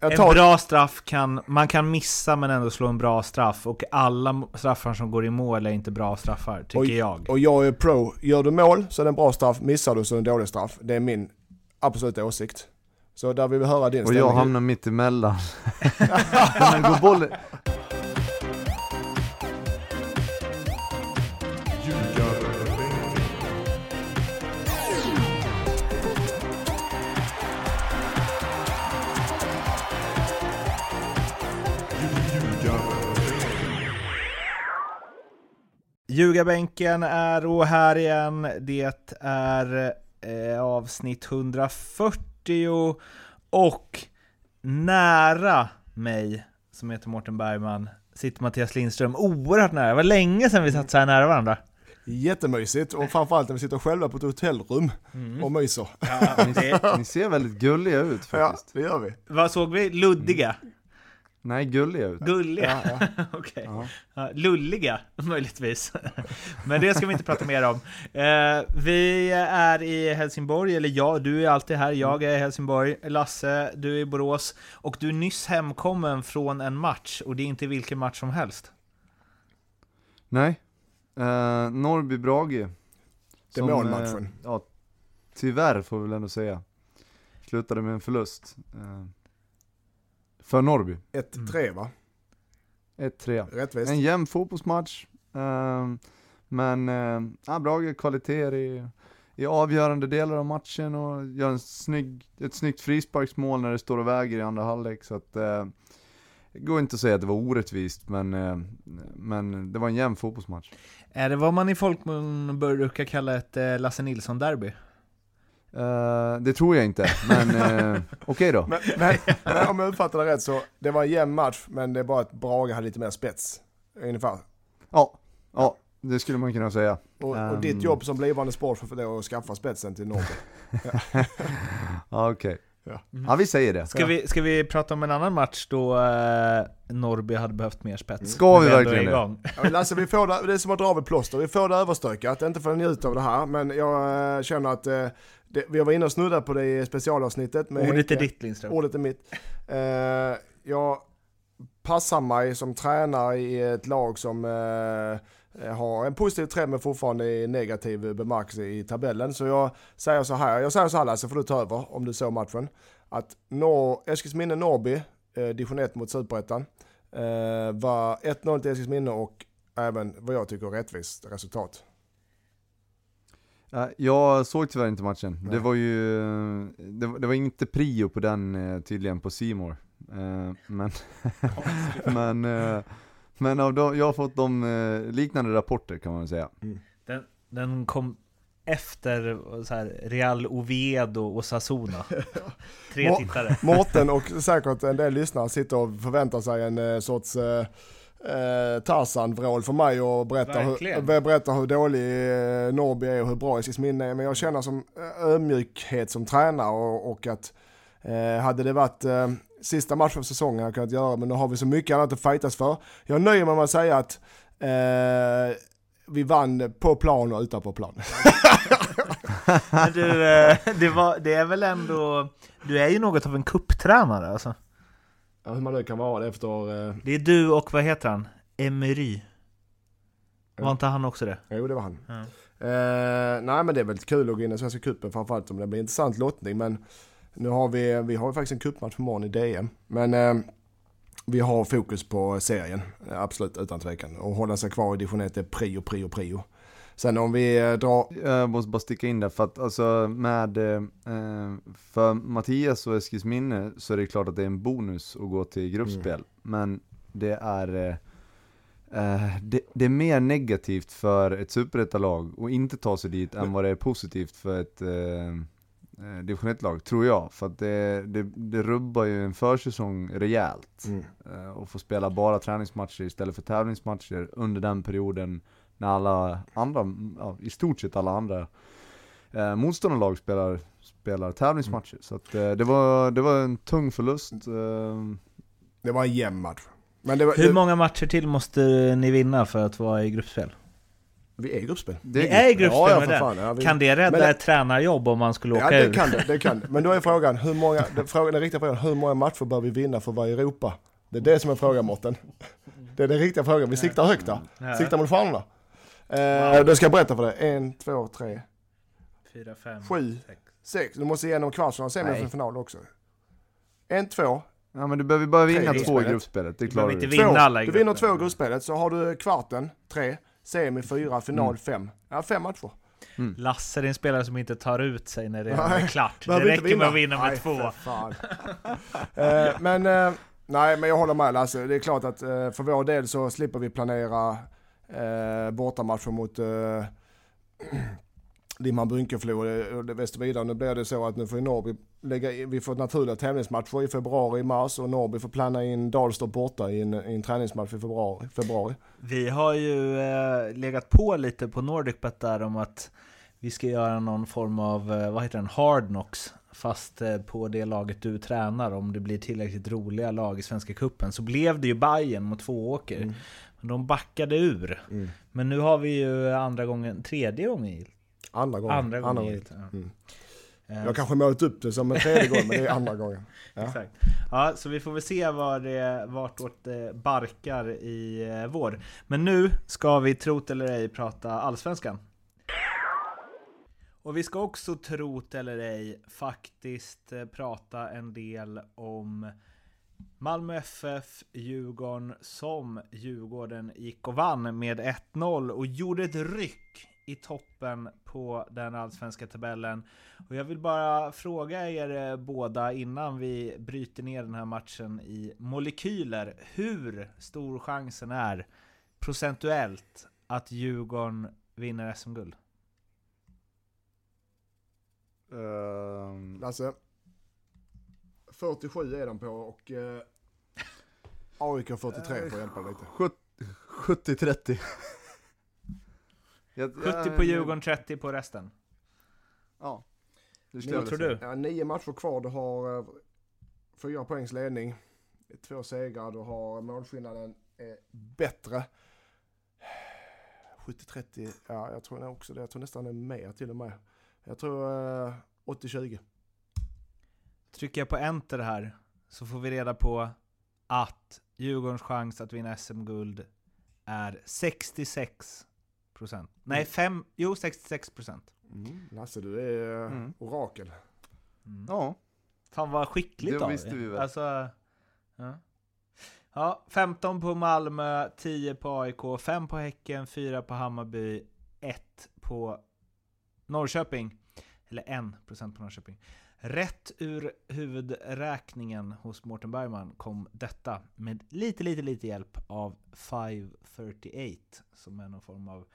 Jag En bra straff kan, man kan missa men ändå slå en bra straff och alla straffar som går i mål är inte bra straffar, tycker Oj. jag. och jag är pro. Gör du mål så är det en bra straff, missar du så är det en dålig straff. Det är min absoluta åsikt. Så där vill vi höra din Och jag ställning. hamnar mitt emellan. Men går bollen... Ljugarbänken är och här igen. Det är eh, avsnitt 140 och nära mig, som heter Mårten Bergman, sitter Mattias Lindström. Oerhört nära. Det var länge sedan vi satt så här nära varandra. Jättemysigt och framförallt när vi sitter själva på ett hotellrum Mm. och myser. Ja, det, Ni ser väldigt gulliga ut Ja, faktiskt. det gör vi. vad såg vi? Luddiga? Nej, gulliga ut. Gulliga? Ja, ja. Okej. Ja. Ja, lulliga, möjligtvis. Men det ska vi inte prata mer om. Eh, vi är i Helsingborg, eller jag, du är alltid här, jag är i Helsingborg. Lasse, du är i Borås. Och du är nyss hemkommen från en match, och det är inte vilken match som helst. Nej. Uh, Norrby-Brage. Som, Demonmatchen. eh, ja, tyvärr får vi väl ändå säga. Slutade med en förlust. eh, för Norrby. 1-3 va? 1-3. Rättvist. En jämn fotbollsmatch. eh, men ja, Brage kvaliteter i, i avgörande delar av matchen och gör en snygg, ett snyggt frisparksmål när det står och väger i andra halvlek. Så att, eh, det går inte att säga att det var orättvist, men, eh, men det var en jämn fotbollsmatch. Är det vad man i folkmun brukar kalla ett eh, Lasse Nilsson-derby? Eh, det tror jag inte, men eh, okej då. Men, men, men om jag uppfattar det rätt så, det var en jämn match, men det är bara att Brage hade lite mer spets. Ungefär. Ja, ja, det skulle man kunna säga. Och, och Ehm. ditt jobb som blivande sportchef är att skaffa spetsen till Norrby. Ja, okej. Ja. Ja, vi säger det. Ska, vi, ska vi prata om en annan match då eh, Norrby hade behövt mer spets? Ska vi verkligen igång. Ja, Lasse, vi får det, det är som att dra av ett plåster. Vi får det överstökat, inte för att njuta av det här, men jag eh, känner att eh, det, vi var inne och snuddade på det i specialavsnittet. Med Ordet är ditt Lindström. Ordet är mitt. Eh, jag passar mig som tränare i ett lag som eh, har en positiv trend men fortfarande i negativ bemärkelse i tabellen. Så jag säger så här, jag säger så här Lasse, får du ta över om du såg matchen. Att Nor- Eskilsminne-Norrby, eh, division 1 mot Superettan, eh, var 1-0 till Eskilsminne och även vad jag tycker rättvist resultat. Ja, Jag såg tyvärr inte matchen. Nej. Det var ju, det, var- det var inte prio på den eh, tydligen på Simor. Men, men, eh, men av de, jag har fått de eh, liknande rapporter kan man väl säga. Den, den kom efter så här, Real Oviedo och Sassona. Tre Må- tittare. Mårten och säkert en del lyssnare sitter och förväntar sig en eh, sorts eh, eh, Tarzan-vrål för mig och berätta hur, Verkligen. berätta hur dålig eh, Norrby är och hur bra Eskilsminne är. Men jag känner som eh, ödmjukhet som tränare och, och att eh, hade det varit eh, sista matchen för säsongen jag kunnat göra men nu har vi så mycket annat att fightas för. Jag nöjer mig med att säga att eh, vi vann på plan och utanpå plan. Men du, eh, det, var, det är väl ändå... Du är ju något av en kupptränare alltså. Ja, hur man nu kan vara det efter... Eh, Det är du och vad heter han? Emery. Var inte han också det? jo det var han. Ja. Eh, nej men det är väldigt kul att gå in i Svenska cupen framförallt om det blir intressant lottning. Men nu har vi, vi har faktiskt en cupmatch på morgon i DM. Men eh, vi har fokus på serien, eh, absolut utan tvekan. Och hålla sig kvar i division 1 är prio, prio, prio. Sen om vi eh, drar... Jag måste bara sticka in där för att alltså med, eh, för Mattias och Eskilsminne så är det klart att det är en bonus att gå till gruppspel. Men det är, det, det är mer negativt för ett superettalag att inte ta sig dit än vad det är positivt för ett eh, division 1-lag, tror jag. För att det, det, det rubbar ju en försäsong rejält. Mm. Eh, och få spela bara träningsmatcher istället för tävlingsmatcher under den perioden när alla andra, ja, i stort sett alla andra eh, motståndarlag spelar, spelar tävlingsmatcher. Så att, eh, det, var, det var en tung förlust. Eh, Det var en jämn match. Men det var, Hur det, många matcher till måste ni vinna för att vara i gruppspel? Vi är i gruppspel. Det Vi är i gruppspel Ja, ja, med för den. fan, ja, vi- Kan det rädda Men det- ett tränarjobb om man skulle Ja, åka det ur? kan det, det kan det. Men då är frågan, hur många, den, frågan, den riktiga frågan, hur många matcher bör vi vinna för att vara i Europa? Det är det som är frågan Mårten. Det är den riktiga frågan, vi siktar högt där. Ja. Siktar mot stjärnorna. Eh, då ska jag berätta för dig. En, två, tre, Fyra, fem, Sju. sex. sex. Du måste igenom kvartsfinal, semifinal också. En, två, Ja men du behöver bara vinna Tre två i gruppspelet. det klarar du. inte vinna två. alla i Du vinner två i gruppspelet så har du kvarten, tre, semi, fyra, final, Mm. fem. Ja, fem matcher. Lasse är en spelare som inte tar ut sig när det Nej, är klart. Det räcker med att vinna med Nej, två. eh, men, eh, nej, men jag håller med Lasse. Det är klart att eh, för vår del så slipper vi planera eh, bortamatcher mot eh, Limhamn Bunkeflo och det Västervidare. Nu blir det så att nu får Norrby lägga vi får naturliga tävlingsmatcher i februari, mars och Norrby får planera in Dalstorp borta i en, i en träningsmatch i februari. februari. Vi har ju eh, legat på lite på NordicBet där om att vi ska göra någon form av, eh, vad heter den, Hard Knocks Fast eh, på det laget du tränar om det blir tillräckligt roliga lag i Svenska Cupen Så blev det ju Bayern mot Tvååker Mm. De backade ur Mm. Men nu har vi ju andra gången, tredje gången Andra gången. Andra gången gången. gillt ja. Mm. Eh, Jag kanske målat upp det som en tredje gång, men det är andra gången. Ja. Exakt. Ja, så vi får väl se var det, vartåt det barkar i eh, vår. Men nu ska vi, trot eller ej, prata Allsvenskan. Och vi ska också, trot eller ej, faktiskt eh, prata en del om Malmö FF, Djurgården, som Djurgården gick och vann med 1-0 och gjorde ett ryck i toppen på den allsvenska tabellen. Och jag vill bara fråga er eh, båda innan vi bryter ner den här matchen i molekyler. Hur stor chansen är procentuellt att Djurgården vinner SM-guld? Ehm, Lasse. 47 är de på och eh, AIK 43 får hjälpa lite. sjut- 70-30. Jag- 70 på Djurgården, 30 på resten. Ja. Vad tror du? Ja, nio matcher kvar, du har eh, fyra poängs ledning. Två segrar, du har målskillnaden är bättre. 70-30, ja jag tror också det. Jag tror nästan det är mer till och med. Jag tror eh, 80-20. Trycker jag på enter här så får vi reda på att Djurgårdens chans att vinna SM-guld är 66 Nej, Mm. fem, jo 66 Mm. Lasse, du är eh, Mm. orakel. Mm. Ja. Fan vad skickligt Det av visste vi väl. Alltså, ja. ja, 15 på Malmö, 10 på AIK, 5 på Häcken, 4 på Hammarby, 1 på Norrköping. Eller 1% på Norrköping. Rätt ur huvudräkningen hos Mårten Bergman kom detta med lite, lite, lite hjälp av 538 som är någon form av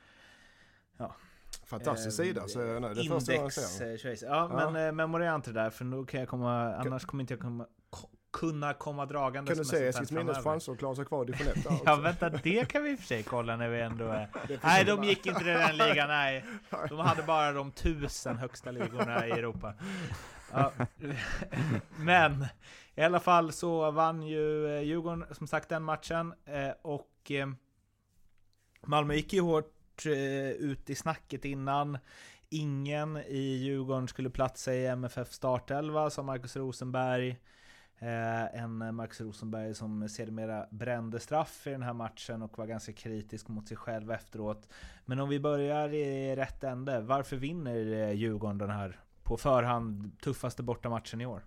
Fantastisk Eh, sida. Så, nej, det är första gången jag Index ser den. eh. Ja, Ja. men eh, memorera inte det där för då kan jag komma, annars kommer inte jag komma, ko- kunna komma dragandes Kan du här Eskilsminnes framöver. chanser att klara sig kvar i division 1 där också. Ja vänta, det kan vi i och för sig kolla när vi ändå är... Nej, de gick inte till den ligan, nej. De hade bara de tusen högsta ligorna i Europa. Ja. Men i alla fall så vann ju eh, Djurgården som sagt den matchen eh, och Malmö gick ju hårt Eh, ut i snacket innan. Ingen i Djurgården skulle platsa i MFF startelva, sa Marcus Rosenberg. Eh, en Marcus Rosenberg som sedermera brände straff i den här matchen och var ganska kritisk mot sig själv efteråt. Men om vi börjar i rätt ände, varför vinner eh, Djurgården den här på förhand tuffaste bortamatchen i år?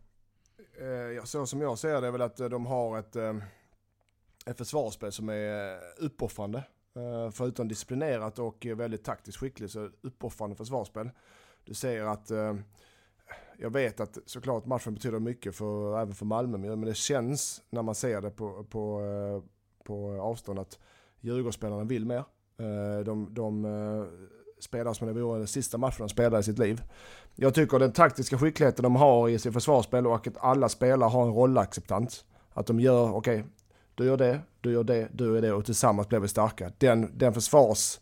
Eh, så som jag ser det är väl att eh, de har ett, ett försvarsspel som är uppoffrande. Eh, förutom disciplinerat och väldigt taktiskt skicklig så uppoffrande försvarsspel. Du ser att, eh, jag vet att såklart matchen betyder mycket för, även för Malmö, men det känns när man ser det på, på, eh, på avstånd att Djurgårdsspelarna vill mer. De, de spelar som om det vore den sista matchen de spelar i sitt liv. Jag tycker den taktiska skickligheten de har i sitt försvarsspel och att alla spelare har en rollacceptans. Att de gör, okej, du gör det, du gör det, du gör det och tillsammans blir vi starka. Den, den försvars...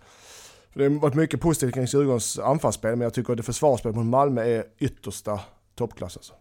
för Det har varit mycket positivt kring Djurgårdens anfallsspel men jag tycker att det försvarsspelet mot Malmö är yttersta toppklass alltså.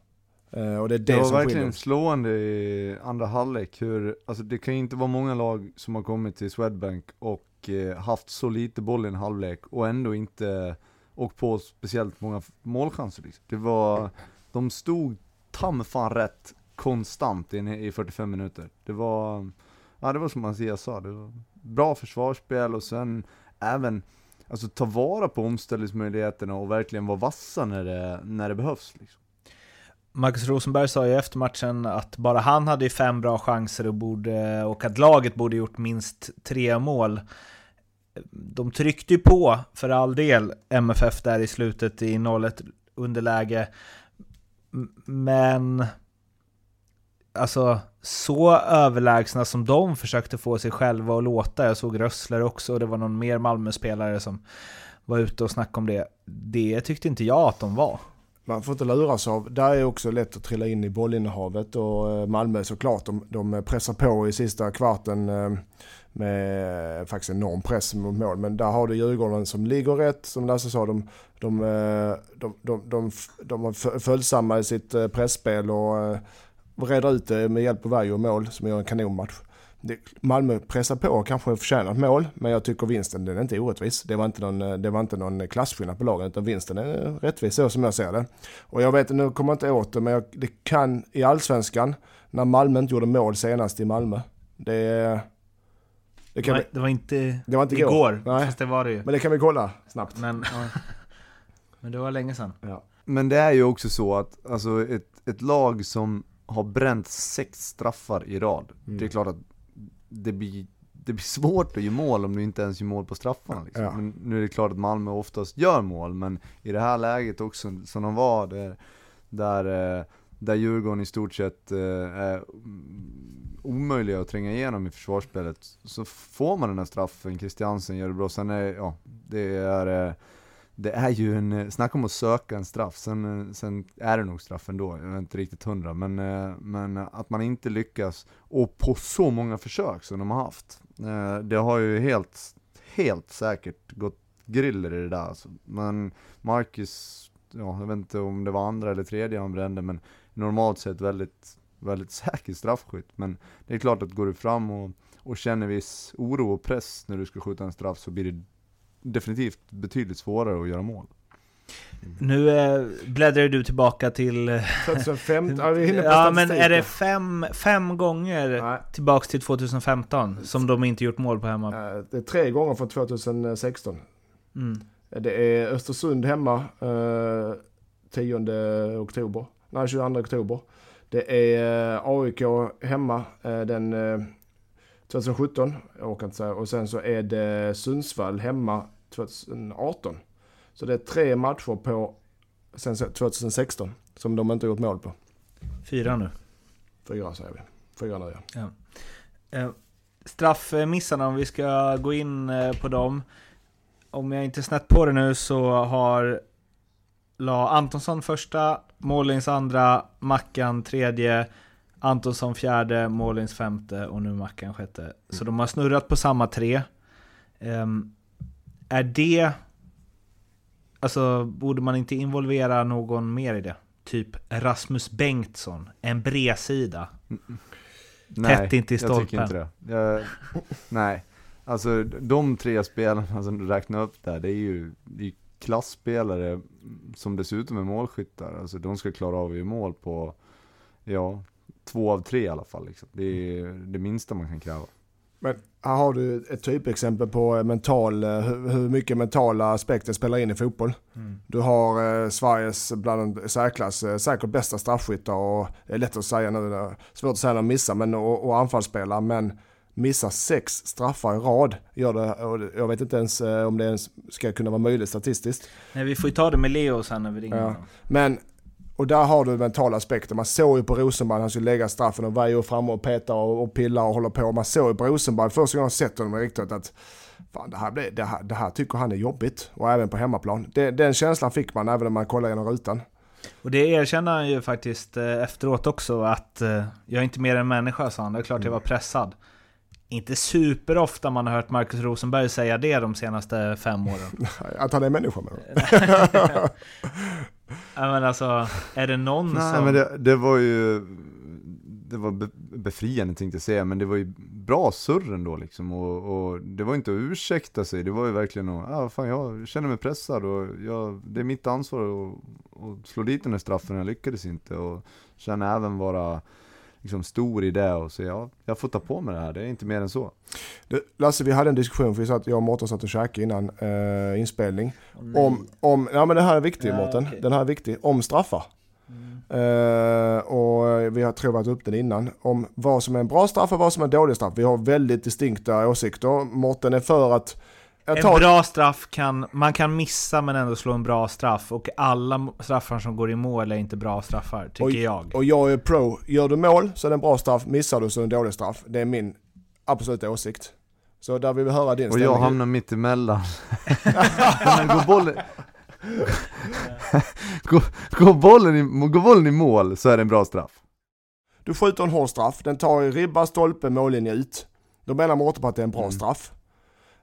Eh, Och det är det, Det var som verkligen skiljer. slående i andra halvlek hur, alltså det kan ju inte vara många lag som har kommit till Swedbank och eh, haft så lite boll i en halvlek och ändå inte åkt på speciellt många målchanser liksom. Det var, de stod ta fan rätt konstant i, i 45 minuter. Det var, ja det var som Mattias sa, det var bra försvarsspel och sen även Alltså ta vara på omställningsmöjligheterna och verkligen vara vassa när det, när det behövs. Liksom. Marcus Rosenberg sa ju efter matchen att bara han hade fem bra chanser och, borde, och att laget borde gjort minst tre mål. De tryckte ju på, för all del, MFF där i slutet i 0-1 underläge. Men alltså så överlägsna som de försökte få sig själva att låta. Jag såg Rössler också och det var någon mer Malmö-spelare som var ute och snackade om det. Det tyckte inte jag att de var. Man får inte luras av, där är också lätt att trilla in i bollinnehavet och eh, Malmö såklart, de, de pressar på i sista kvarten eh, med faktiskt enorm press mot mål. Men där har du Djurgården som ligger rätt, som Lasse sa, de, de, eh, de, de, de, de, de var följsamma i sitt pressspel och reda ut det med hjälp av varje mål som gör en kanonmatch. Malmö pressar på och kanske förtjänar ett mål, men jag tycker vinsten den är inte orättvis. Det var inte någon, det var inte någon klasskillnad på lagen, utan vinsten är rättvis så som jag ser det. Och jag vet, nu kommer jag inte åt det, men jag, det kan i allsvenskan, när Malmö inte gjorde mål senast i Malmö. Det, det, kan Nej, vi, det var inte, det var inte igår, igår Nej. fast det var det ju. Men det kan vi kolla snabbt. Men, men det var länge sedan. Ja. Men det är ju också så att alltså ett, ett lag som har bränt sex straffar i rad. Mm. Det är klart att det blir, det blir svårt att göra mål om du inte ens gör mål på straffarna. Liksom. Ja. Men nu är det klart att Malmö oftast gör mål, men i det här läget också, som de var, där, där, eh, där Djurgården i stort sett eh, är omöjliga att tränga igenom i försvarsspelet, så får man den här straffen, Christiansen gör det bra, sen är, ja, det är eh, det är ju en, eh, snacka om att söka en straff, sen, eh, sen är det nog straff ändå, jag är inte riktigt hundra, men, eh, men att man inte lyckas, och på så många försök som de har haft, det har ju helt, helt säkert gått griller i det där alltså. Men Marcus, ja, jag vet inte om det var andra eller tredje han brände, men normalt sett väldigt, väldigt säker straffskytt. Men det är klart att går du fram och, och känner viss oro och press när du ska skjuta en straff så blir det definitivt betydligt svårare att göra mål. Nu eh, bläddrar du tillbaka till... 2015, ja, vi hinner på Ja men är det fem, fem gånger Nej. tillbaks till 2015 som de inte gjort mål på hemma? Det är tre gånger från 2016. Mm. Det är Östersund hemma eh, 10 oktober, nej 22 oktober. Det är eh, AIK hemma eh, den eh, 2017, jag orkar inte säga. Och sen så är det Sundsvall hemma 2018. Så det är tre matcher på sen 2016 som de inte gjort mål på. Fyra nu. Fyra säger vi. Fyra nu ja. ja. Eh, straffmissarna om vi ska gå in eh, på dem. Om jag inte snett på det nu så har la Antonsson första, Målings andra, Mackan tredje, Antonsson fjärde, Målins femte och nu Mackan sjätte. Mm. Så de har snurrat på samma tre. Um, är det... Alltså, borde man inte involvera någon mer i det? Typ Rasmus Bengtsson, en bredsida. Mm. Nej, Tätt inte i stolpen. jag tycker inte det. Jag, nej, alltså de tre spelarna som du räknar upp där, det är ju, det är klassspelare som dessutom är målskyttar. Alltså de ska klara av göra mål på, ja, två av tre i alla fall. Liksom. Det är det minsta man kan kräva. Men här har du ett typexempel på mental, eh, hur mycket mentala aspekter spelar in i fotboll. Mm. Du har eh, Sveriges bland de särklass, eh, säkert bästa straffskyttar och det är lätt att säga nu, svårt att säga när de missar, men, och, och anfallsspelare, men missar sex straffar i rad. Gör det, och jag vet inte ens eh, om det ens ska kunna vara möjligt statistiskt. Nej, vi får ju ta det med Leo sen när vi ringer ja. Men och där har du mentala aspekter. Man såg ju på Rosenberg, han skulle lägga straffen och var fram och peta och, och pilla och hålla på. Man såg ju på Rosenberg, första gången jag sett honom riktigt att fan, det, här, det, här, det här tycker han är jobbigt. Och även på hemmaplan. Det, den känslan fick man även när man kollade genom rutan. Och det erkänner han ju faktiskt eh, efteråt också att eh, jag är inte mer än människa sa han. Det är klart jag var pressad. Inte superofta man har hört Marcus Rosenberg säga det de senaste fem åren. Att han är människa med Ja men alltså, är det någon Nej, som... men det, det var ju, det var befriande tänkte jag säga, men det var ju bra surr ändå liksom. Och, och det var inte att ursäkta sig, det var ju verkligen att, ah, fan jag känner mig pressad och jag, det är mitt ansvar att, att slå dit den här straffen, jag lyckades inte. Och känner även vara liksom stor i det och säga ja, jag får ta på mig det här, det är inte mer än så. Du, Lasse, vi hade en diskussion, för vi satt, jag och Mårten satt och käkade innan eh, inspelning. om, om, ja men det här är viktigt Ja, Mårten, okej. den här är viktig, om straffar. Eh, och vi har trovat upp den innan, om vad som är en bra straff och vad som är en dålig straff. Vi har väldigt distinkta åsikter. Mårten är för att... En bra straff kan, man kan missa men ändå slå en bra straff och alla straffar som går i mål är inte bra straffar, tycker Oj. jag. och jag är pro, gör du mål så är det en bra straff, missar du så är det en dålig straff. Det är min absoluta åsikt. Så där vill vi höra din Och jag ställning. hamnar mitt emellan. Men går bollen... går, går, bollen i, går bollen i mål så är det en bra straff. Du skjuter en hård straff, den tar i ribba, stolpe, mållinje ut. Då menar Mårten på att det är en bra Mm. straff.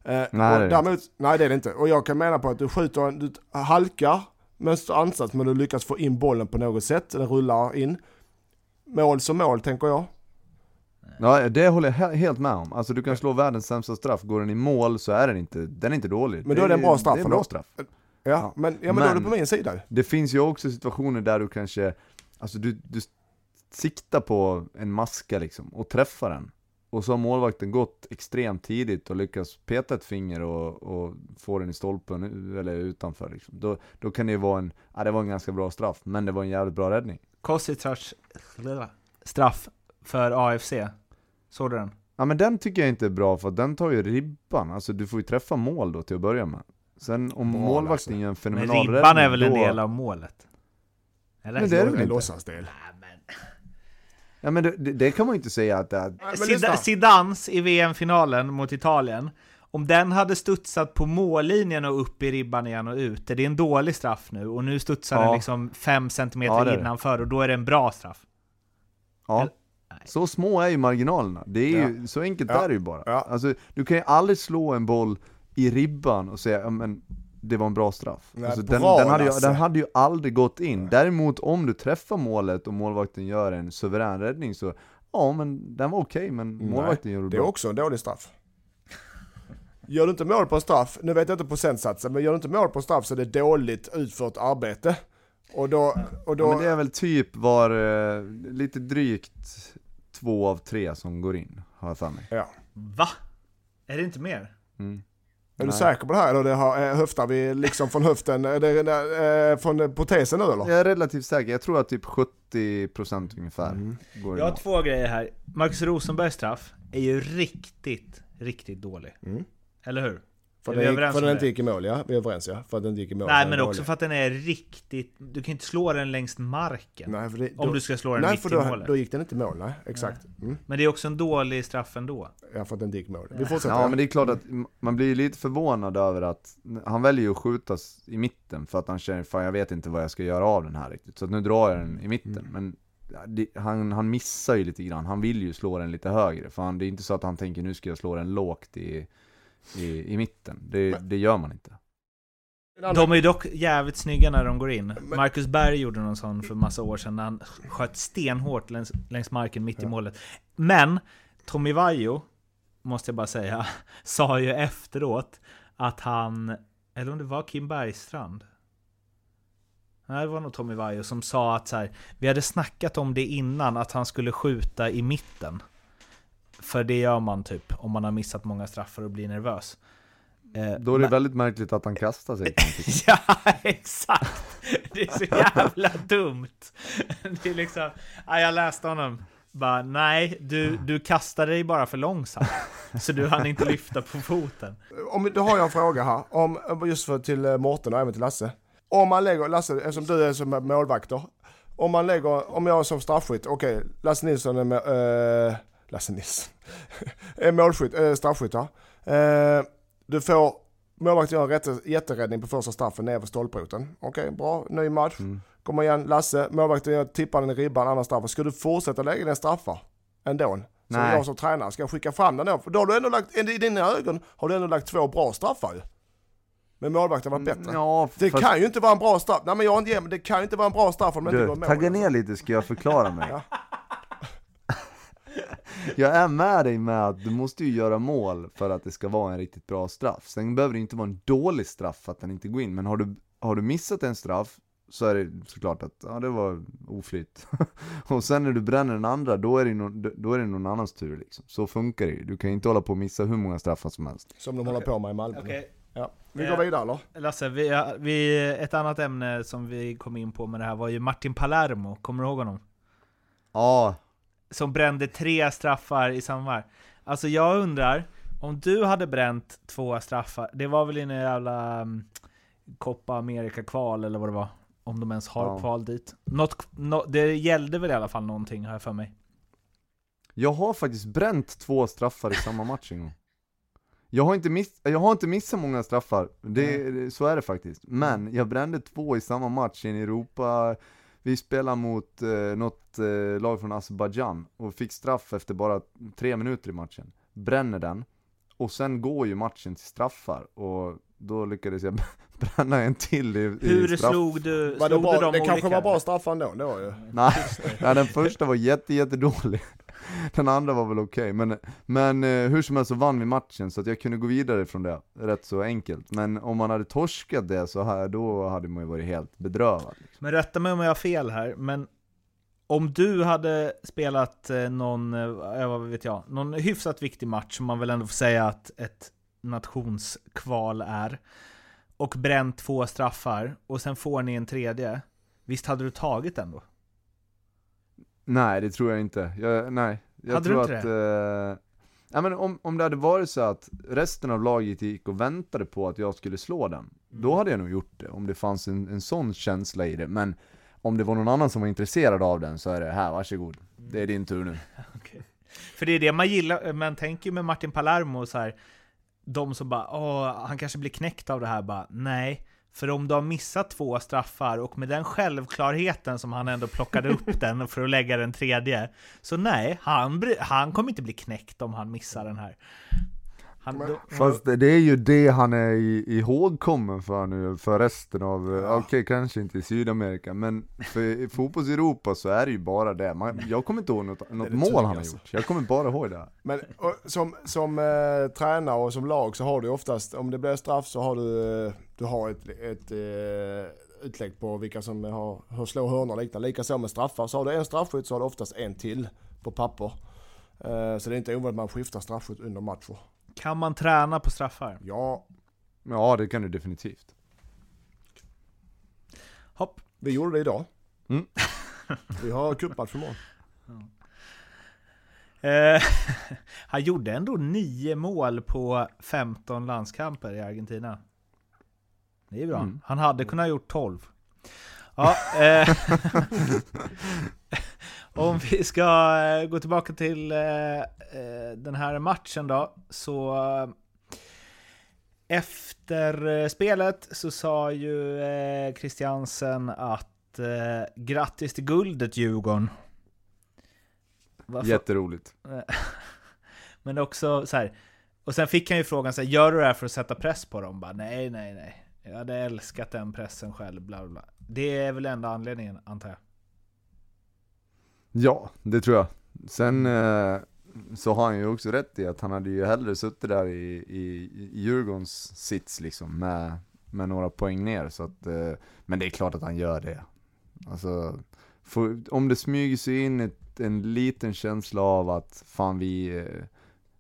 Eh, Nej, och det är det däremot, nej det är det inte. Och jag kan mena på att du skjuter, du halkar med en ansats men du lyckas få in bollen på något sätt, den rullar in. Mål som mål tänker jag. Ja, det håller jag he- helt med om. Alltså du kan slå världens sämsta straff, går den i mål så är den inte, den är inte dålig. Men då är det en bra straff Det är en bra straff. Ja, men, ja, men, då är du Men- på min sida. Det finns ju också situationer där du kanske, alltså du, du siktar på en maska liksom och träffar den. Och så har målvakten gått extremt tidigt och lyckats peta ett finger och, och få den i stolpen eller utanför liksom. Då, då kan det ju vara en, ja det var en ganska bra straff, men det var en jävligt bra räddning. Kosticas straff för AFC. Såg du den? Ja men den tycker jag inte är bra för den tar ju ribban, alltså du får ju träffa mål då till att börja med. Sen om Bra, målvakten Lasse. gör en Men fenomenal ribban räddning, är väl en då- del av målet? Eller? Men det är det väl en inte? låtsasdel. Ja men det, det, kan man ju inte säga att det är. Zidans i VM-finalen mot Italien. Om den hade studsat på mållinjen och upp i ribban igen och ut, det är en dålig straff nu. Och nu studsar Ja. den liksom 5 cm Ja, innanför och då är det en bra straff. Ja. Eller-. Så små är ju marginalerna. Det är ju, så enkelt Ja. är det ju bara. Ja. Alltså, du kan ju aldrig slå en boll i ribban och säga ja, men det var en bra straff. Nej, alltså, bra, den, den, hade ju, den hade ju aldrig gått in. Däremot om du träffar målet och målvakten gör en suverän räddning så, ja men den var okej men målvakten gjorde det Det är bra. också en dålig straff. Gör du inte mål på en straff, nu vet jag inte procentsatsen, men gör du inte mål på en straff så är det dåligt utfört arbete. Och då, och då Ja, men det är väl typ var eh, lite drygt två av tre som går in, har jag för mig. ja. Va? Är det inte mer? Mm. Är du Nej. säker på det här eller det har, eh, höftar vi liksom från höften, är det, eh, från protesen nu eller? Jag är relativt säker, jag tror att typ 70% ungefär Mm. Jag har två grejer här. Marcus Rosenbergs straff är ju riktigt, riktigt dålig. Mm. Eller hur? För, vi gick, för om den inte gick i mål ja, vi är överens ja. För att den inte gick i mål. Nej men också dålig. för att den är riktigt... Du kan inte slå den längs marken. Nej, för det, Om då- du ska slå den Nej mitt för i då, målet. då gick den inte i mål, nej exakt. Mm. Men det är också en dålig straff ändå. Ja för att den inte gick i mål. Vi fortsätter. Ja men det är klart att man blir lite förvånad över att han väljer ju att skjutas i mitten för att han känner fan jag vet inte vad jag ska göra av den här riktigt. Så att nu drar jag den i mitten. Mm. Men han, han missar ju lite grann. Han vill ju slå den lite högre. För han, det är inte så att han tänker nu ska jag slå den lågt i, i, i mitten. Det, det gör man inte. De är ju dock jävligt snygga när de går in. Marcus Berg gjorde någon sån för massa år sedan när han sköt stenhårt längs, längs marken mitt i målet. Men Tommy Vaiho, måste jag bara säga, sa ju efteråt att han, eller om det var Kim Bergstrand. Nej, det var nog Tommy Vaiho som sa att så här, vi hade snackat om det innan, att han skulle skjuta i mitten. För det gör man typ om man har missat många straffar och blir nervös. Eh, Då är det men- väldigt märkligt att han kastar sig. Ja, exakt! Det är så jävla dumt. Det är liksom, ja, jag läste honom. Bara, nej, du, du kastade dig bara för långsamt. Så du hann inte lyfta på foten. Om, då har jag en fråga här, om, just för till eh, Mårten och även till Lasse. Om man lägger, Lasse, eftersom du är som målvakter. Om man lägger, om jag är som straffskytt, okej, Lasse Nilsson är med, eh, Lasse Nilsson, är målskytt, äh, straffskytt här. Eh, du får, målvakten gör en rätte, jätteräddning på första straffen nere vid stolproten. Okej, bra, ny match. Mm. Kommer igen, Lasse, målvakten gör- tippar den i ribban, andra straffen. Ska du fortsätta lägga den straffar ändå? Som Nej. jag som tränare, ska jag skicka fram den då? För då har du ändå lagt, i dina ögon har du ändå lagt två bra straffar ju. Men målvakten var bättre. Ja, Det fast- kan ju inte vara en bra straff. Nej men jag har inte ge mig, det kan ju inte vara en bra straff om den inte går i Du, mål. tagga ner lite ska jag förklara mig. Ja. Jag är med dig med att du måste ju göra mål för att det ska vara en riktigt bra straff. Sen behöver det inte vara en dålig straff för att den inte går in, men har du, har du missat en straff så är det såklart att, ja det var oflyt. och sen när du bränner den andra, då är, det no, då är det någon annans tur liksom. Så funkar det ju. Du kan ju inte hålla på och missa hur många straffar som helst. Som de håller på med i Malmö. Okej, Ja. Vi Eh, går vidare eller? Lasse, vi, vi, ett annat ämne som vi kom in på med det här var ju Martin Palermo, kommer du ihåg honom? Ja, Som brände tre straffar i samma varv. Alltså jag undrar, om du hade bränt två straffar, det var väl i en jävla um, Copa America-kval eller vad det var? Om de ens har Ja. kval dit. Något, nå- det gällde väl i alla fall någonting, har jag för mig. jag har faktiskt bränt två straffar i samma match en gång. Jag har inte, miss, jag har inte missat många straffar, det, det, så är det faktiskt. Men jag brände två i samma match i en Europa, vi spelade mot eh, något eh, lag från Azerbajdzjan och fick straff efter bara tre minuter i matchen. Bränner den, och sen går ju matchen till straffar och då lyckades jag bränna en till i, i Hur straff. slog du, Var det slog bra? du dem det kanske olika? var bra straffar ändå, det var ju. Nej, nej, den första var jätte, jättedålig. Den andra var väl okej, men, men eh, hur som helst så vann vi matchen så att jag kunde gå vidare från det, rätt så enkelt. Men om man hade torskat det så här, då hade man ju varit helt bedrövad. Liksom. Men rätta mig om jag har fel här, men om du hade spelat eh, någon, eh, vad vet jag, någon hyfsat viktig match, som man väl ändå får säga att ett nationskval är, och bränt två straffar, och sen får ni en tredje, visst hade du tagit den då? Nej, det tror jag inte. Jag, nej, jag Hade du tror inte att... Eh, ja, men om, om det hade varit så att resten av laget gick och väntade på att jag skulle slå den, då hade jag nog gjort det, om det fanns en, en sån känsla i det. Men om det var någon annan som var intresserad av den så är det här, varsågod. Det är din tur nu. För det är det man gillar, man tänker ju med Martin Palermo så här, de som bara åh, han kanske blir knäckt av det här, bara nej. För om du har missat två straffar och med den självklarheten som han ändå plockade upp den för att lägga den tredje, så nej, han, han kommer inte bli knäckt om han missar den här. Han, då, Fast det är ju det han är i- ihågkommen för nu, för resten av, eh, okej kanske inte i Sydamerika, men för i fotbolls-Europa så är det ju bara det. Man, jag kommer inte ihåg något, något mål han har gjort, jag kommer bara ihåg det. Men och, som, som eh, tränare och som lag så har du oftast, om det blir straff så har du, eh, du har ett, ett eh, utlägg på vilka som har, har slår hörnor och liknande. Likaså med straffar. Så har du en straffskytt så har du oftast en till på papper. Eh, så det är inte ovanligt att man skiftar straffskytt under matcher. Kan man träna på straffar? Ja, Ja det kan du definitivt. Hopp. vi gjorde det idag. Mm. Vi har cupmatch imorgon. Eh, han gjorde ändå nio mål på 15 landskamper i Argentina. Det är bra. Mm. Han hade kunnat gjort 12. Ja, eh, om vi ska eh, gå tillbaka till eh, eh, den här matchen då, så efter spelet så sa ju Christiansen att grattis till guldet Djurgården. Varför- Jätteroligt. men också så här. Och sen fick han ju frågan så här, gör du det här för att sätta press på dem? Bara, nej, nej, nej. Jag hade älskat den pressen själv, bla bla bla. Det är väl enda anledningen, antar jag. Ja, det tror jag. Sen eh, så har han ju också rätt i att han hade ju hellre suttit där i, i, i Djurgårdens sits liksom med, med några poäng ner. Så att, eh, men det är klart att han gör det. Alltså, för, om det smyger sig in ett, en liten känsla av att fan vi, eh,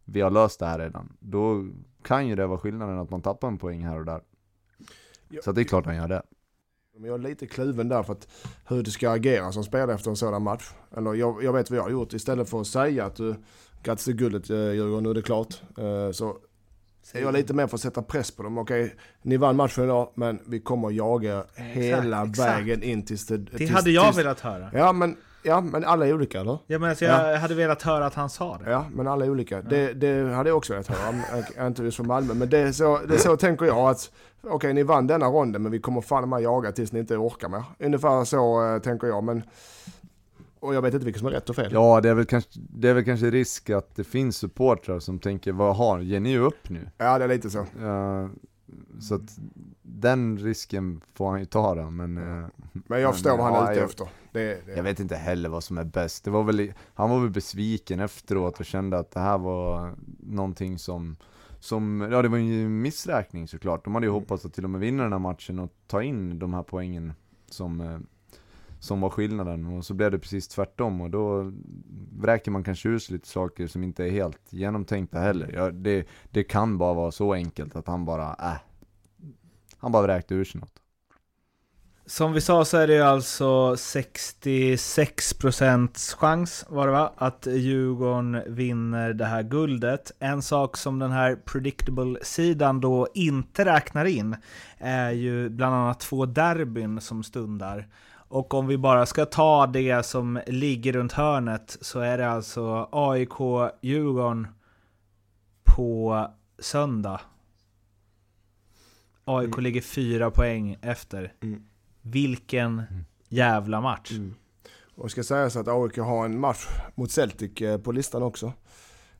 vi har löst det här redan. Då kan ju det vara skillnaden att man tappar en poäng här och där. Ja. Så det är klart han gör det. Men jag är lite kluven där för att hur du ska agera som spelare efter en sådan match. Eller jag, jag vet vad jag har gjort. Istället för att säga att du grattis till guldet eh, Djurgården, nu är det klart. Eh, Så är jag lite mer för att sätta press på dem. Okej, ni vann matchen idag men vi kommer att jaga hela exakt. vägen in tills det... Det tills, hade jag tills, velat höra. Ja men, ja men alla är olika eller? Ja, men alltså, jag hade velat höra att han sa det. Ja, men alla är olika. Det, det hade jag också velat höra. Jag är inte just från Malmö. Men det är så, det är så tänker jag att okej, ni vann denna ronden men vi kommer fan med jaga tills ni inte orkar mer. Ungefär så eh, tänker jag. Men, och jag vet inte vilket som är rätt och fel. Ja, det är väl kanske, det är väl kanske risk att det finns supportrar som tänker, vad har, ger ni upp nu? Ja, det är lite så. Eh, så att den risken får han ju ta då, men... eh, Men jag förstår Men, vad han är ute efter. Det, det. Jag vet inte heller vad som är bäst. Det var väl, han var väl besviken efteråt och kände att det här var någonting som, som ja det var ju en missräkning såklart. De hade ju hoppats att till och med vinna den här matchen och ta in de här poängen som, eh, som var skillnaden. Och så blev det precis tvärtom och då vräker man kanske ur sig lite saker som inte är helt genomtänkta heller. Ja, det, det kan bara vara så enkelt att han bara, äh, han bara vräkte ur sig något. Som vi sa så är det ju alltså 66% chans var det va? Att Djurgården vinner det här guldet. En sak som den här predictable-sidan då inte räknar in är ju bland annat två derbyn som stundar. Och om vi bara ska ta det som ligger runt hörnet så är det alltså AIK-Djurgården på söndag. AIK ligger fyra poäng efter. Mm. Vilken jävla match. Mm. Och ska sägas att AIK har en match mot Celtic eh, på listan också.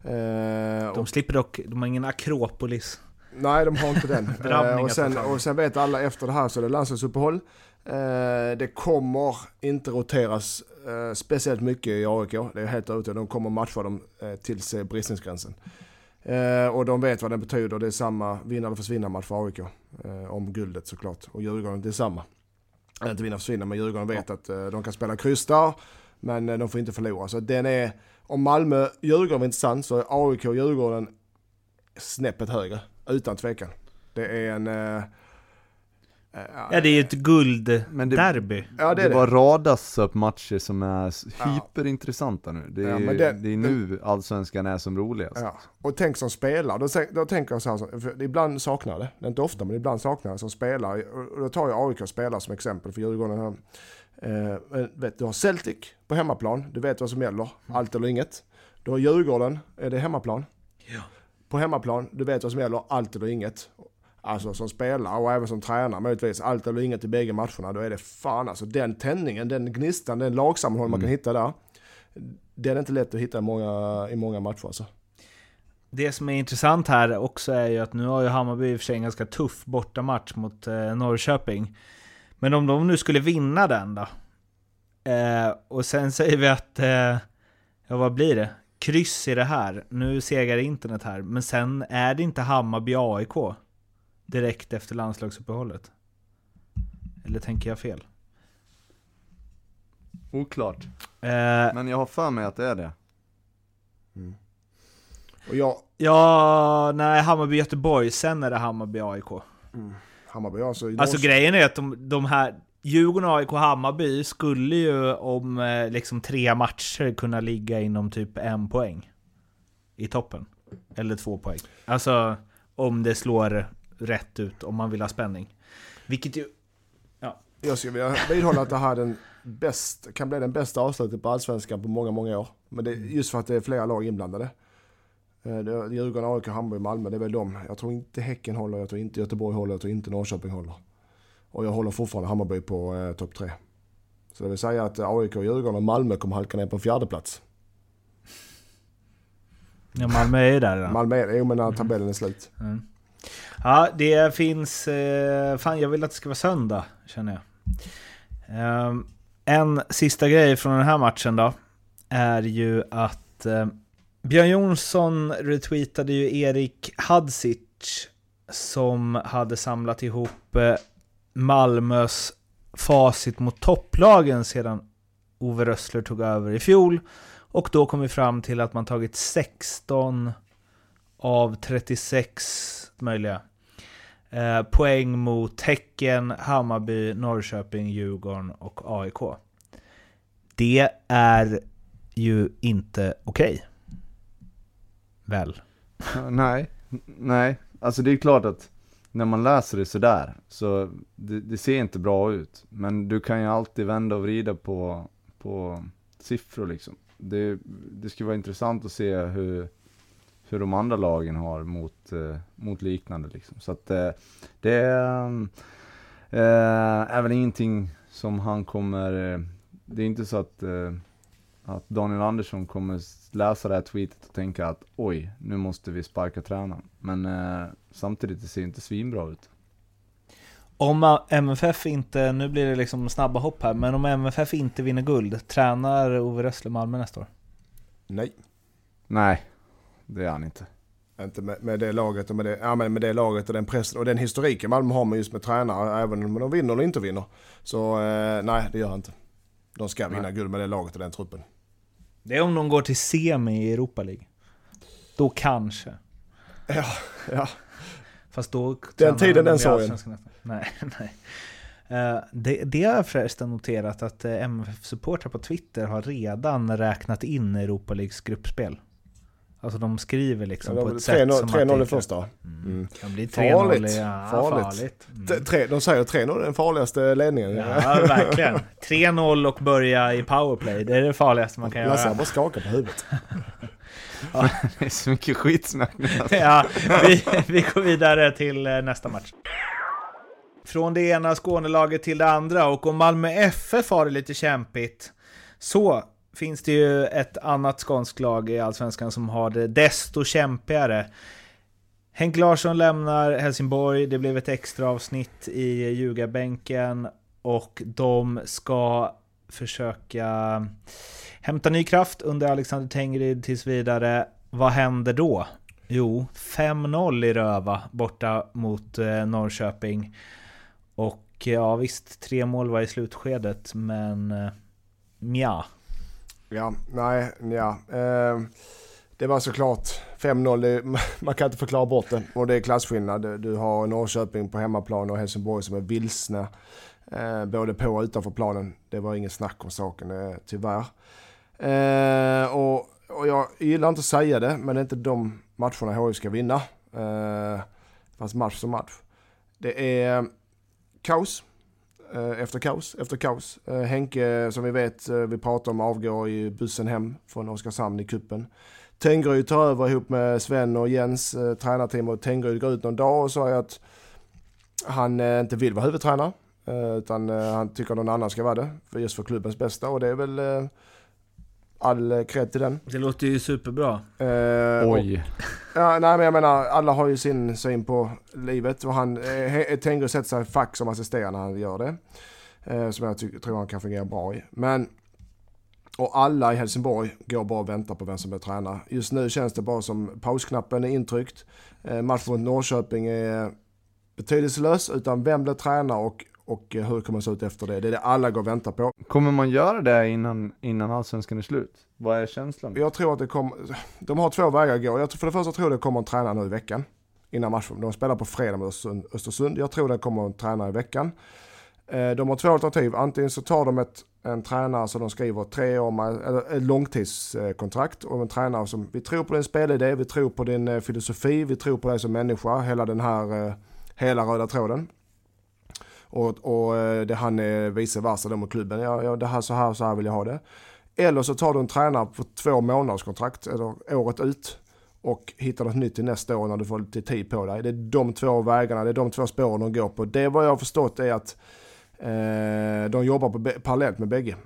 Eh, De och, slipper dock, de har ingen Akropolis. nej, de har inte den. Eh, och, sen, och sen vet alla efter det här så är det landslagsuppehåll. Eh, det kommer inte roteras eh, speciellt mycket i AIK. Det är helt ute. De kommer matcha dem eh, tills bristningsgränsen. Eh, och de vet vad det betyder. Det är samma vinna eller försvinna match för AIK. Eh, om guldet såklart. Och Djurgården det är samma. Eller Inte vinna eller försvinna, men Djurgården vet att eh, de kan spela kryss där. Men eh, de får inte förlora. Så den är, om Malmö-Djurgården var intressant så är AIK och Djurgården snäppet högre. Utan tvekan. Det är en... Eh, Ja, det är ju ett guldderby. Ja, det det det. bara radas upp matcher som är hyperintressanta nu. Det är, Ja, det- det är nu allsvenskan är som roligast. Ja. Och tänk som spelare, då, då tänker jag så här, för ibland saknar jag det, det är inte ofta men ibland saknar jag det som spelare. Och då tar jag AIK spelare som exempel för Djurgården. Här. Eh, vet, du har Celtic på hemmaplan, du vet vad som gäller, allt eller inget. Du har Djurgården, är det hemmaplan? Ja. På hemmaplan, du vet vad som gäller, allt eller inget. Alltså som spelare och även som tränare möjligtvis, allt eller inget i bägge matcherna. Då är det fan alltså den tändningen, den gnistan, den lagsammanhåll man kan hitta där. Den är inte lätt att hitta i många, i många matcher alltså. Det som är intressant här också är ju att nu har ju Hammarby i och för sig en ganska tuff bortamatch mot eh, Norrköping. Men om de nu skulle vinna den då? Eh, och sen säger vi att, eh, ja vad blir det? Kryss i det här. Nu segar internet här. Men sen är det inte Hammarby-AIK direkt efter landslagsuppehållet. Eller tänker jag fel? Oklart. Eh, Men jag har för mig att det är det. Och jag, ja, nej, Hammarby-Göteborg. Sen är det Hammarby-AIK. Hammarby alltså. Alltså grejen är att de, de här Djurgården, AIK Hammarby skulle ju om eh, liksom tre matcher kunna ligga inom typ en poäng. I toppen. Eller två poäng. Alltså om det slår rätt ut, om man vill ha spänning. Vilket ju... Jag skulle vilja vidhålla att det här är den bäst, kan bli den bästa avslutet på Allsvenskan på många, många år. Men det är just för att det är flera lag inblandade. Eh, Djurgården, AIK, Hammarby, Malmö, det är väl de. Jag tror inte Häcken håller, jag tror inte Göteborg håller, jag tror inte Norrköping håller. Och jag håller fortfarande Hammarby på eh, topp tre. Så det vill säga att AIK, Djurgården och Malmö kommer halka ner på fjärde plats. Ja, Malmö är ju där redan. Malmö är det, jo men när tabellen är slut. Mm. Ja, det finns... Eh, fan, jag vill att det ska vara söndag, känner jag. Eh, en sista grej från den här matchen då, är ju att eh, Björn Jonsson retweetade ju Erik Hadzic som hade samlat ihop eh, Malmös facit mot topplagen sedan Ove Rössler tog över i fjol. Och då kom vi fram till att man tagit 16 av 36 möjliga eh, poäng mot Häcken, Hammarby, Norrköping, Djurgården och AIK. Det är ju inte okej. Väl? nej, nej. Alltså det är klart att när man läser det sådär, så det, det ser inte bra ut. Men du kan ju alltid vända och vrida på, på siffror liksom. Det, det skulle vara intressant att se hur, hur de andra lagen har mot, eh, mot liknande liksom. Så att eh, det är, eh, är väl ingenting som han kommer, eh, det är inte så att eh, att Daniel Andersson kommer läsa det här tweetet och tänka att oj, nu måste vi sparka tränaren. Men eh, samtidigt, det ser inte svinbra ut. Om MFF inte, nu blir det liksom snabba hopp här, men om MFF inte vinner guld, tränar Ove Rössle Malmö nästa år? Nej. Nej, det är han inte. Inte med, med, det laget och med det, ja, men med det laget och den pressen och den historiken Malmö har med just med tränare, även om de vinner eller inte vinner. Så eh, nej, det gör han inte. De ska vinna nej. guld med det laget och den truppen. Det är om de går till semi i Europa League. Då kanske. Ja, ja. Fast då... Den tiden, den sorgen. Nej, nej. Uh, det, det har jag förresten noterat att uh, MFF-supportrar på Twitter har redan räknat in Europa Leagues gruppspel. Alltså de skriver liksom ja, på ett 3 sätt som 3-0 i första. Mm. Mm. Kan bli 3-0 farligt. Ja, farligt. farligt. Mm. Tre, de säger 3-0 är den farligaste ledningen. Ja, verkligen. 3-0 och börja i powerplay. Det är det farligaste man kan göra. Lasse bara skakar på huvudet. ja. Det är så mycket skitsnack nu. ja, vi, vi går vidare till eh, nästa match. Från det ena Skånelaget till det andra och om Malmö FF har det lite kämpigt så finns det ju ett annat skånskt lag i Allsvenskan som har det desto kämpigare. Henk Larsson lämnar Helsingborg, det blev ett extra avsnitt i ljugarbänken och de ska försöka hämta ny kraft under Alexander Tengrid tills vidare. Vad händer då? Jo, 5-0 i Röva borta mot eh, Norrköping. Och ja visst, tre mål var i slutskedet, men eh, mja. Ja, nej, ja. Eh, det var såklart 5-0, man kan inte förklara bort det. Och det är klasskillnad. Du har Norrköping på hemmaplan och Helsingborg som är vilsna. Eh, både på och utanför planen. Det var inget snack om saken, eh, tyvärr. Eh, och, och jag gillar inte att säga det, men det är inte de matcherna HIF ska vinna. Eh, fast match som match. Det är kaos Eh, Eh, efter kaos, efter kaos. Eh, Henke, eh, som vi vet, vi pratar om, avgår i bussen hem från Oskarshamn i kuppen. Tengryd tar över ihop med Sven och Jens, tränarteam och Tengryd går ut någon dag och säger att han inte vill vara huvudtränare. Utan han tycker någon annan ska vara det, just för klubbens bästa. Och det är väl all cred till den. Det låter ju superbra. Eh, Oj. Och, ja, nej men jag menar, alla har ju sin syn på livet och han eh, tänker sätta sig i fack som assisterande när han gör det. Eh, som jag tycker, tror han kan fungera bra i. Men, och alla i Helsingborg går bara och väntar på vem som blir tränare. Just nu känns det bara som pausknappen är intryckt. Eh, matchen mot Norrköping är betydelselös, utan vem blir tränare och och eh, hur kommer det se ut efter det? Det är det alla går och väntar på. Kommer man göra det innan, innan allsvenskan är slut? Vad är känslan? Jag tror att det kommer, de har två vägar att gå. Jag, för det första tror jag det kommer en tränare nu i veckan. Innan matchen. De spelar på fredag med Östersund. Jag tror det kommer en tränare i veckan. Eh, de har två alternativ. Antingen så tar de ett, en tränare som de skriver tre år med, eller ett långtidskontrakt. Och en tränare som, vi tror på din spelidé, vi tror på din eh, filosofi, vi tror på dig som människa. Hela den här, hela röda tråden. Och, och eh, det han är vice versa då mot klubben. Ja, ja, det här så här så här vill jag ha det. Eller så tar du en tränare på två månaders kontrakt, eller året ut. Och hittar något nytt till nästa år när du får lite tid på dig. Det är de två vägarna, det är de två spåren de går på. Det vad jag har förstått är att eh, de jobbar på, parallellt med bägge.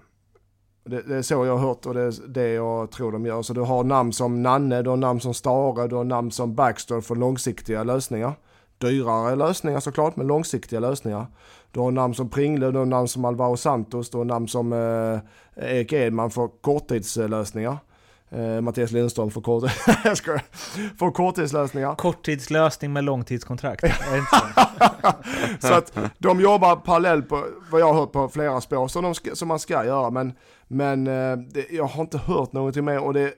Det, det, är så jag har hört och det är det jag tror de gör. Så du har namn som Nanne, du har namn som Stare, du har namn som Baxter för långsiktiga lösningar dyrare lösningar såklart, men långsiktiga lösningar. Du har namn som Pringle, du har namn som Alvaro Santos, du har namn som eh, Erik Edman för korttidslösningar. Eh, Mattias Lindström för, kort för korttidslösningar. Korttidslösning med långtidskontrakt. så att de jobbar parallellt på, vad jag har hört, på flera spår som, de ska, som man ska göra. Men, men eh, det, jag har inte hört någonting mer och det,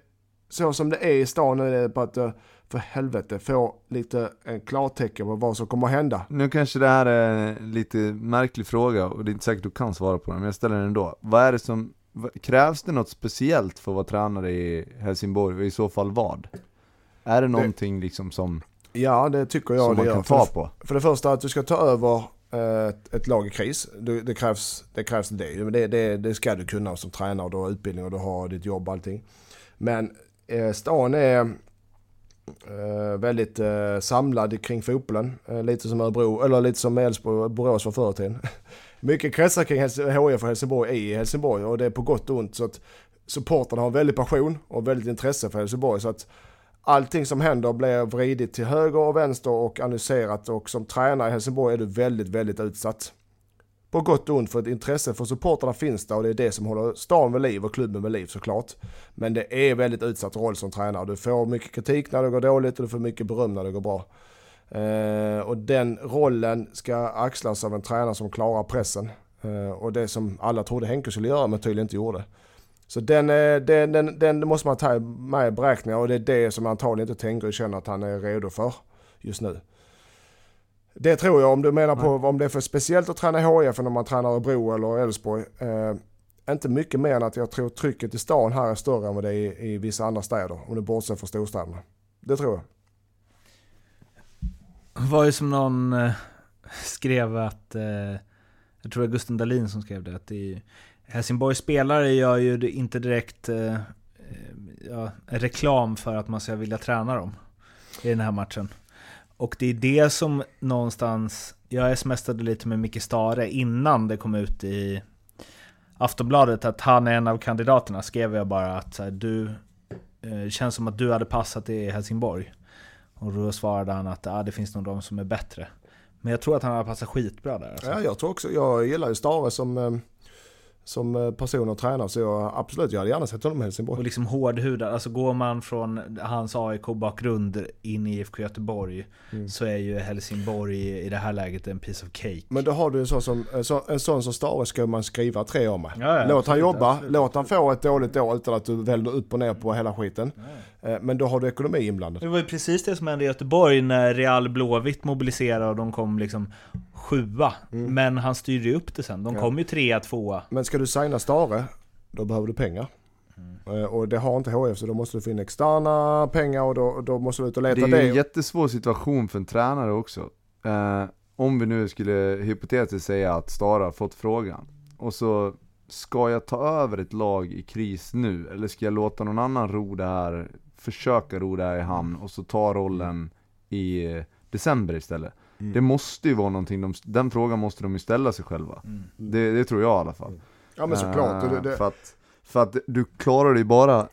så som det är i stan nu är det på att eh, för helvete få lite en klartecken på vad som kommer att hända. Nu kanske det här är en lite märklig fråga och det är inte säkert du kan svara på den, men jag ställer den ändå. Vad är det som, krävs det något speciellt för att vara tränare i Helsingborg och i så fall vad? Är det någonting det, liksom som Ja, det tycker jag som det man kan ta på? För det första att du ska ta över eh, ett, ett lag i kris, det, det, krävs, det krävs det. Det, det. det ska du kunna som tränare, du har utbildning och du har ditt jobb och allting. Men eh, stan är Eh, Eh, väldigt eh, samlad kring fotbollen. Eh, lite som Örebro, eller lite som Elfsborg och Borås var förr i tiden. Mycket kretsar kring HIF och Helsingborg i Helsingborg och det är på gott och ont. Så att supportrarna har väldigt passion och väldigt intresse för Helsingborg. Så att allting som händer blir vridit till höger och vänster och analyserat och som tränare i Helsingborg är du väldigt, väldigt utsatt. På gott och ont för ett intresse för supportrarna finns där och det är det som håller stan vid liv och klubben vid liv såklart. Men det är väldigt utsatt roll som tränare. Du får mycket kritik när det går dåligt och du får mycket beröm när det går bra. Eh, och den rollen ska axlas av en tränare som klarar pressen. Eh, och det som alla trodde Henke skulle göra men tydligen inte gjorde. Så den, eh, den, den, den måste man ta med i beräkningar och det är det som antagligen inte tänker och känner att han är redo för just nu. Det tror jag, om du menar på om det är för speciellt att träna HIF än om man tränar Örebro eller Elfsborg. Eh, inte mycket mer än att jag tror trycket i stan här är större än vad det är i, i vissa andra städer. Om du bortser från storstäderna. Det tror jag. Det var ju som någon eh, skrev att, eh, jag tror det var Gusten Dahlin som skrev det, att det Helsingborgs spelare gör ju inte direkt eh, ja, reklam för att man ska vilja träna dem i den här matchen. Och det är det som någonstans, jag smsade lite med Micke Stare innan det kom ut i Aftonbladet att han är en av kandidaterna, skrev jag bara att här, du, eh, känns som att du hade passat i Helsingborg. Och då svarade han att ah, det finns nog de som är bättre. Men jag tror att han hade passat skitbra där. Alltså. Ja, jag tror också, jag gillar ju Stare som eh, som eh, person och tränare. Så jag, absolut, jag hade gärna sett honom i Helsingborg. Och liksom hårdhudad. Alltså går man från hans AIK-bakgrund in i IFK Göteborg mm. så är ju Helsingborg i det här läget en piece of cake. Men då har du sån som, en sån, en sån som Stare ska man skriva tre om. Ja, ja, låt han jobba, absolut. låt han få ett dåligt år utan att du väljer upp och ner på hela skiten. Ja. Eh, men då har du ekonomi inblandad. Det var ju precis det som hände i Göteborg när Real Blåvitt mobiliserade och de kom liksom sjua. Mm. Men han styrde ju upp det sen. De kom ju trea, tvåa. Men ska du signa Stare, då behöver du pengar. Mm. Och det har inte HF så då måste du få in externa pengar och då, då måste du ut och leta det. Det är ju en jättesvår situation för en tränare också. Eh, om vi nu skulle hypotetiskt säga att Stara har fått frågan. Och så ska jag ta över ett lag i kris nu? Eller ska jag låta någon annan ro det här, försöka ro det här i hamn och så ta rollen i december istället? Mm. Det måste ju vara någonting, de, den frågan måste de ju ställa sig själva. Mm. Det, det, tror jag i alla fall. Ja men såklart. Uh, det, det. För, att, för att du klarar dig bara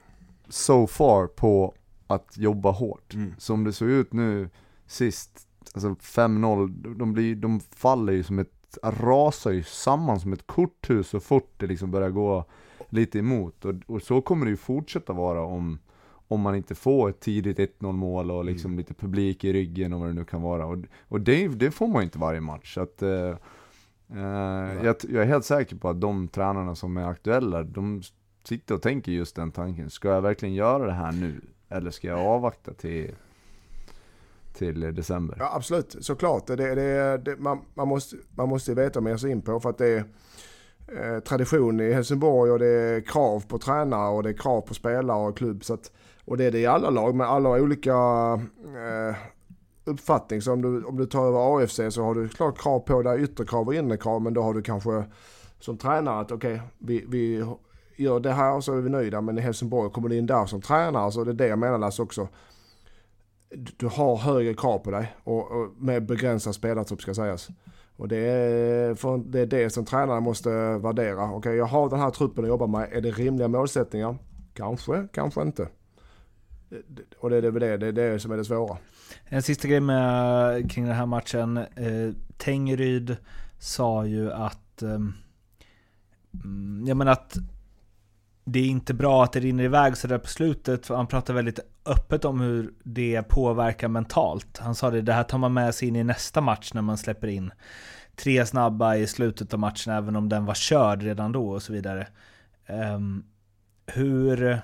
so far på att jobba hårt. Mm. Som det såg ut nu sist, alltså 5-0, de, blir, de faller ju som ett, rasar ju samman som ett korthus så fort det liksom börjar gå lite emot. Och, och så kommer det ju fortsätta vara om om man inte får ett tidigt 1-0 mål och liksom mm. lite publik i ryggen och vad det nu kan vara. Och, och det, det får man ju inte varje match. Så att, eh, eh, jag, jag, är helt säker på att de tränarna som är aktuella, de sitter och tänker just den tanken. Ska jag verkligen göra det här nu? Eller ska jag avvakta till, till december? Ja absolut, såklart. Det, det, det, man, man, måste, man måste veta ger sig in på för att det är eh, tradition i Helsingborg och det är krav på tränare och det är krav på spelare och klubb. Så att, och det är det i alla lag med alla olika eh, uppfattning. Så om du, om du tar över AFC så har du klart krav på dig, yttre krav och inre krav. Men då har du kanske som tränare att okej, okay, vi, vi gör det här och så är vi nöjda. Men i Helsingborg kommer du in där som tränare. Så det är det jag menar Lasse också. Du har högre krav på dig och, och med begränsad spelartrupp ska sägas. Och det är, för det är det som tränarna måste värdera. Okej, okay, jag har den här truppen att jobba med. Är det rimliga målsättningar? Kanske, kanske inte. Och det är det, det, det, är det som är det svåra. En sista grej med, kring den här matchen. Eh, Tengryd sa ju att, eh, jag menar att det är inte bra att det rinner iväg sådär på slutet. För han pratar väldigt öppet om hur det påverkar mentalt. Han sa det, det här tar man med sig in i nästa match när man släpper in tre snabba i slutet av matchen, även om den var körd redan då och så vidare. Um, hur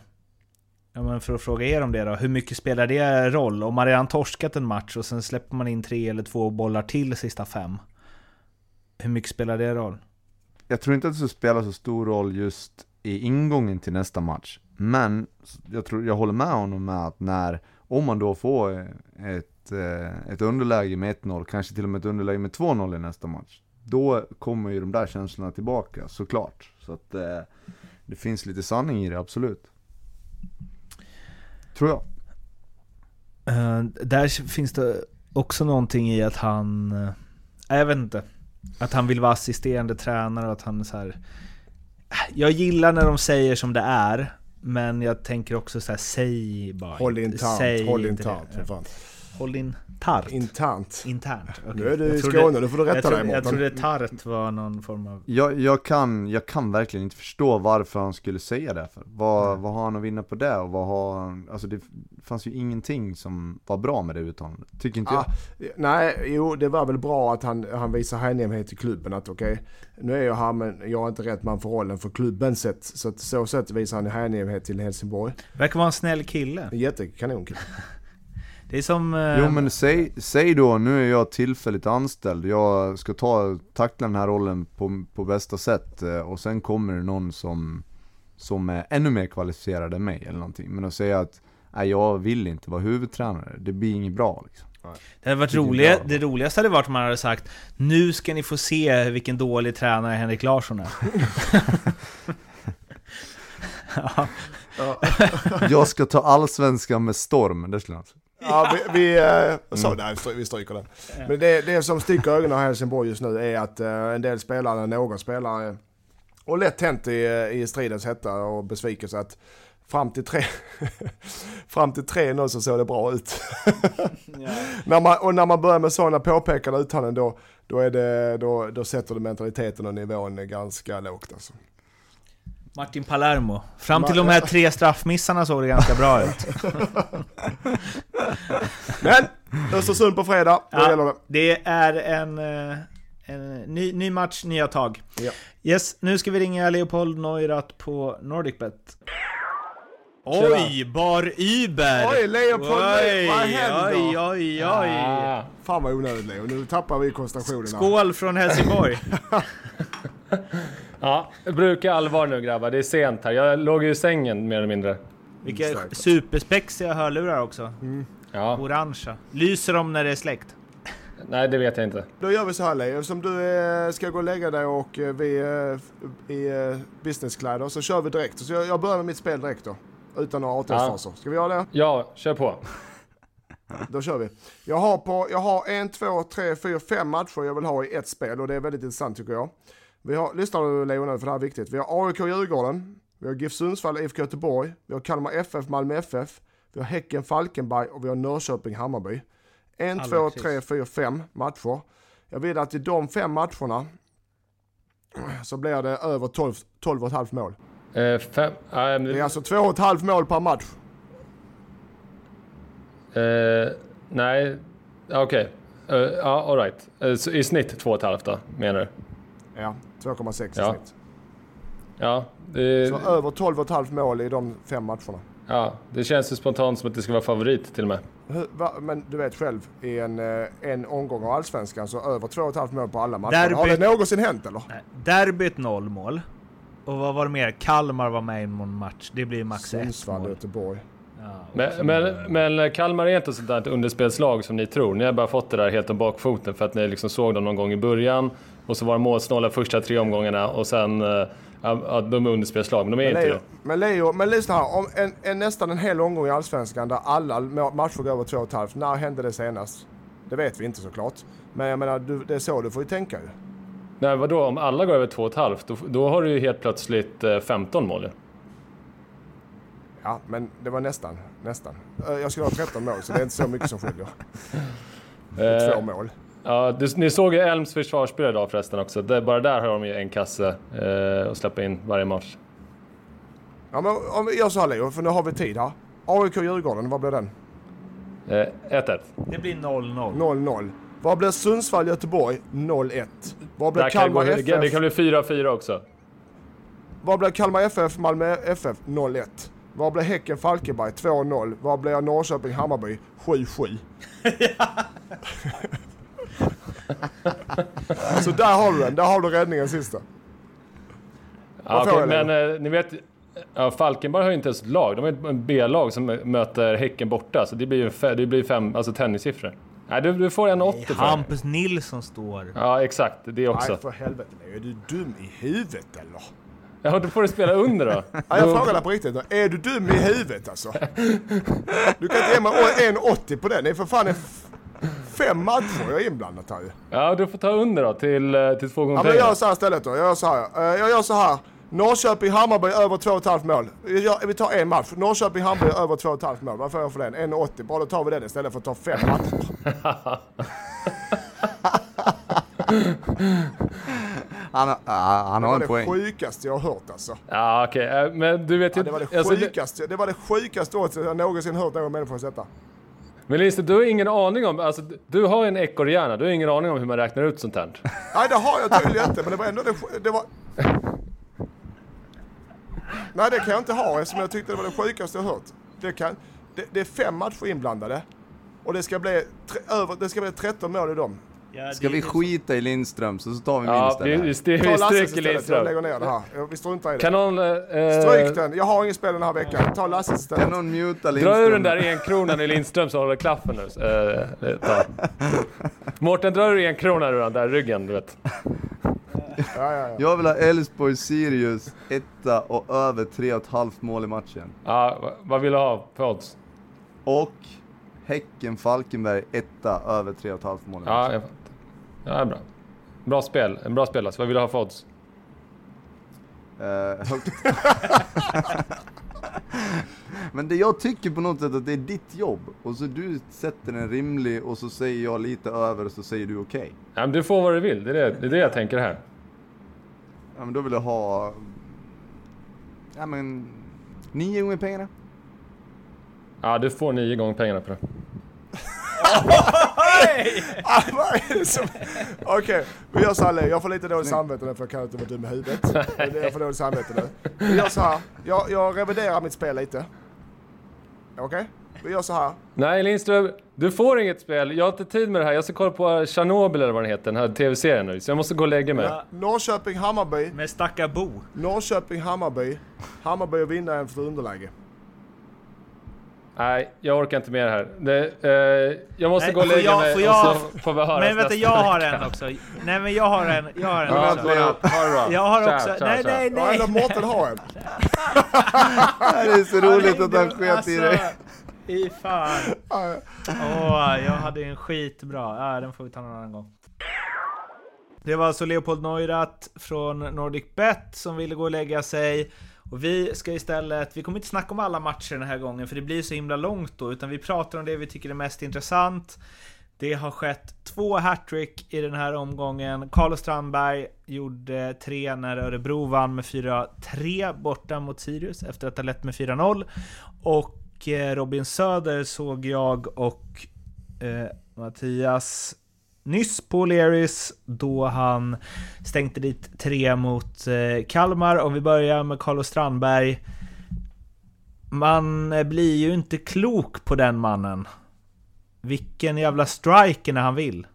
Ja, men för att fråga er om det då, hur mycket spelar det roll? Om man redan torskat en match och sen släpper man in tre eller två bollar till sista fem. Hur mycket spelar det roll? Jag tror inte att det spelar så stor roll just i ingången till nästa match. Men jag, tror, jag håller med honom med att när, om man då får eh, ett, eh, ett underläge med 1-0, kanske till och med ett underläge med 2-0 i nästa match. Då kommer ju de där känslorna tillbaka såklart. Så att eh, det finns lite sanning i det, absolut. Tror jag. Uh, där finns det också någonting i att han, uh, jag vet inte, att han vill vara assisterande tränare och att han så här. Jag gillar när de säger som det är, Men jag tänker också så här, säg bara Håll inte- internt, säg håll inte det. för fan. Håll in tart. Internt. Internt. okej. Nu är du Jag i Skåne, nu får du jag rätta dig jag Mårten. trodde tart var någon form av... Jag, jag, kan, jag kan verkligen inte förstå varför han skulle säga det för. Vad, vad har han att vinna på det och vad har han, alltså det fanns ju ingenting som var bra med det uttalandet. Tycker inte Ah, jag. nej, jo det var väl bra att han, han visar hängivenhet till klubben. Att okej, nu är jag här men jag är inte rätt man för rollen för klubbens sätt. Så att så sätt visar han hängivenhet till Helsingborg. Verkar vara en snäll kille. Jättekanonkille. Det är som... eh, Jo men säg, säg då, nu är jag tillfälligt anställd, jag ska ta, tackla den här rollen på, på bästa sätt eh, och sen kommer det någon som, som är ännu mer kvalificerad än mig eller någonting. Men att säga att, nej jag vill inte vara huvudtränare, det blir inget bra liksom. Det, hade varit Tycker roliga, det roligaste hade varit om man hade sagt Nu ska ni få se vilken dålig tränare Henrik Larsson är. ja, Jag ska ta allsvenskan med storm, det skulle han säga. Ja, vi, vi, eh, så, nej, vi stry- vi stryker den. Men det, det som sticker ögonen av Helsingborg just nu är att eh, en del spelare, några spelare, och lätt hänt i, eh, i stridens hetta och besvikelse att fram till tre, fram till tre nu så såg det bra ut. när man, och när man börjar med sådana påpekande uttalanden då, då, är det, då, då sätter det mentaliteten och nivån ganska lågt alltså. Martin Palermo. Fram till de här tre straffmissarna såg det ganska bra ut. Men Östersund på fredag, då Ja. gäller det. Det är en, eh, en ny, ny match, nya tag. Ja. Yes, nu ska vi ringa Leopold Neurath på NordicBet. Oj, Bar Uber! Oj, Leopold, oj, vad händer? oj, oj, oj. Ah, Fan vad onödigt Leo, nu tappar vi koncentrationen. Skål från Helsingborg! ja, brukar allvar nu grabbar, det är sent här. Jag låg ju i sängen mer eller mindre. Vilka Säkert. superspexiga hörlurar också. Ja, Orangea. Lyser de när det är släckt? nej det vet jag inte. Då gör vi så här Leo, som du eh, ska gå och lägga dig och eh, vi eh, i eh, businesskläder så kör vi direkt. Så jag, jag börjar med mitt spel direkt då. Utan några ATS-faser. Ska vi göra det? Ja, kör på. Då kör vi. Jag har, på, jag har en, två, tre, fyra, fem matcher jag vill ha i ett spel och det är väldigt intressant tycker jag. Vi har, lyssna nu Leo nu för det här är viktigt. Vi har AIK Djurgården, vi har GIF Sundsvall, IFK Göteborg, vi har Kalmar FF, Malmö FF, vi har Häcken, Falkenberg och vi har Norrköping, Hammarby. En, två, tre, fyra, fem matcher. Jag vill att i de fem matcherna så blir det över 12, 12,5 mål. Eh, fem, men, Det är alltså 2,5 mål per match. eh, nej, okej. Eh, ja, alright. Uh, I snitt två och ett halvt då, menar du? Ja, 2,6 i Ja. snitt. Ja, det, Så över 12,5 mål i de fem matcherna. ja, det känns ju spontant som att det ska vara favorit till och med. Va, men du vet själv, i en, eh, en omgång av Allsvenskan så över 2,5 mål på alla matcher. Derby- Har det någonsin hänt eller? Nej, Derbyt noll mål. Och vad var det mer? Kalmar var med i någon match. Det blir max ett Sundsvall, mål. Göteborg. Ja, Men, men, men Kalmar är inte ett sånt där underspelslag som ni tror. Ni har bara fått det där helt om bakfoten för att ni liksom såg dem någon gång i början och så var de målsnåla första tre omgångarna och sen eh, ja, de är underspelslag, men de är Men inte det. men Leo, men lyssna här. Om en, en, nästan en hel omgång i Allsvenskan där alla ma- matcher går över 2,5. När hände det senast? Det vet vi inte såklart. Men jag menar, du, det är så du får ju tänka ju. Nej, vadå? Om alla går över två och ett halvt, då, då har du ju helt plötsligt eh, 15 mål ju. Ja, men det var nästan. Nästan. Eh, Jag skulle ha 13 mål, så det är inte så mycket som skiljer. Eh, Två mål. Ja, du, ni såg ju Elms försvarsspel idag förresten också. Det, bara där har de ju en kasse eh, att släppa in varje match. Ja, men om vi gör så här Leo, för nu har vi tid här. AIK Djurgården, vad blir den? Eh, 1-1. Det blir 0-0. 0-0. Vad blir Sundsvall Göteborg? 0-1. Vad blir Kalmar FF? det kan bli 4-4 också. Vad blir Kalmar FF Malmö FF? 0-1. Vad blir Häcken Falkenberg? 2-0. Vad blir Norrköping Hammarby? 7-7. Så där har du den. Där har du räddningen sista. Ja, okej, men eh, ni vet, ja, Falkenberg har ju inte ens lag. De har ett B-lag som möter Häcken borta. Så det blir ju fe- det blir fem alltså tennissiffror. Nej, du, du får en 80 för. Hampus Nilsson står. Ja, exakt. Det också. Nej för helvete. Är du dum i huvudet eller? Ja, då får du spela under då. Ja, jag frågar dig på riktigt. då. Är du dum i huvudet alltså? Du kan inte ge mig en 80 på den. Det är för fan en fem matcher jag är inblandad här ju. Ja, du får ta under då till, eh, till två gånger Ja, men jag gör så här istället då. Jag gör så här. Eh, Jag gör så här. Norrköping, Hammarby över 2,5 mål. Vi tar en match. Norrköping, Hammarby över 2,5 mål. Vad får jag för den? 1,80. Bra, då tar vi den istället för att ta fem matcher. Han, har- han Det har var en poäng. det sjukaste jag har hört alltså. Ja, okej. eh, Men du vet ju... Ja, det var det alltså, det- sjukaste, det var det sjukaste jag någonsin hört någon människa sätta. Men Lindström, du har ingen aning om... Alltså, du har en ekorrhjärna. Du har ingen aning om hur man räknar ut sånt här. Nej, det har jag tydligen inte, men det var ändå det, det var... Nej, det kan jag inte ha eftersom jag tyckte det var det sjukaste jag hört. Det, kan, det, det är fem matcher inblandade och det ska bli, tre, över, det ska bli 13 mål i dem. Ja, Ska vi skita i Lindström så, så tar vi min Ja, istället. vi, vi, vi stryker istället, jag Lindström. lägger ner det här. Vi struntar i det. Kan någon... eh, Stryk den, jag har ingen spel den här veckan. Ta Lasses Kan istället. någon muta Dra Lindström? ur den där enkronan i Lindström så håller klaffen nu. Eh, eh. Mårten, dra ur enkronan ur den där ryggen, du vet. Ja, ja, ja. Jag vill ha Elfsborg Sirius etta och över 3,5 mål i matchen. Ja, va- vad vill du ha för odds? Och Häcken Falkenberg etta över 3,5 mål i matchen. Ja, jag fattar. Ja, bra. Bra spel. En bra spel alltså. Vad vill du ha för odds? Eh. Men det jag tycker på något sätt att det är ditt jobb. Och så du sätter en rimlig och så säger jag lite över och så säger du okej. Ja, men du får vad du vill. Det är det, det är det jag tänker här. Ja men då vill jag ha... Ja men... Nio gånger pengarna. Ja, du får nio gånger pengarna på det. Ah, vad är det som... Okej, vi gör så här Leo. Jag får lite dåligt samvete nu för jag kan inte vara dum i huvudet. Jag får dåligt samvete nu. Vi gör så här. Jag, jag reviderar mitt spel lite. Okej? Vi gör så här. Nej, Lindström. Du får inget spel. Jag har inte tid med det här. Jag ska kolla på Chernobyl eller vad den heter, den här tv-serien nu. Så jag måste gå och lägga mig. Ja, Norrköping, Hammarby. med stacka Bo. Norrköping, Hammarby. Att vinna efter underläge. Nej, jag orkar inte med det här. Det, eh, jag måste Nej, gå och lägga jag- mig får jag- och så får vi höras Men vänta, jag har en också. Nej men jag har en, jag har en Ja, också. ha det ha det bra. Jag har Tja, också, tja, nej tja. nej Ja, nej. eller Mårten har en. Det är så roligt att han sket i dig. I fan. Åh, jag hade en skitbra. Ja, den får vi ta någon annan gång. Det var alltså Leopold Neurath från Nordic Bet som ville gå och lägga sig. Och vi ska istället, vi kommer inte snacka om alla matcher den här gången för det blir så himla långt då, utan vi pratar om det vi tycker är mest intressant. Det har skett två hattrick i den här omgången. Carlos Strandberg gjorde tre när Örebro vann med 4-3 borta mot Sirius efter att ha lett med 4-0. Och Eh, Robin Söder såg jag och eh, Mattias nyss på Leris då han stänkte dit tre mot eh, Kalmar. Om vi börjar med Carlos Strandberg. Man eh, blir ju inte klok på den mannen. Vilken jävla striker när han vill.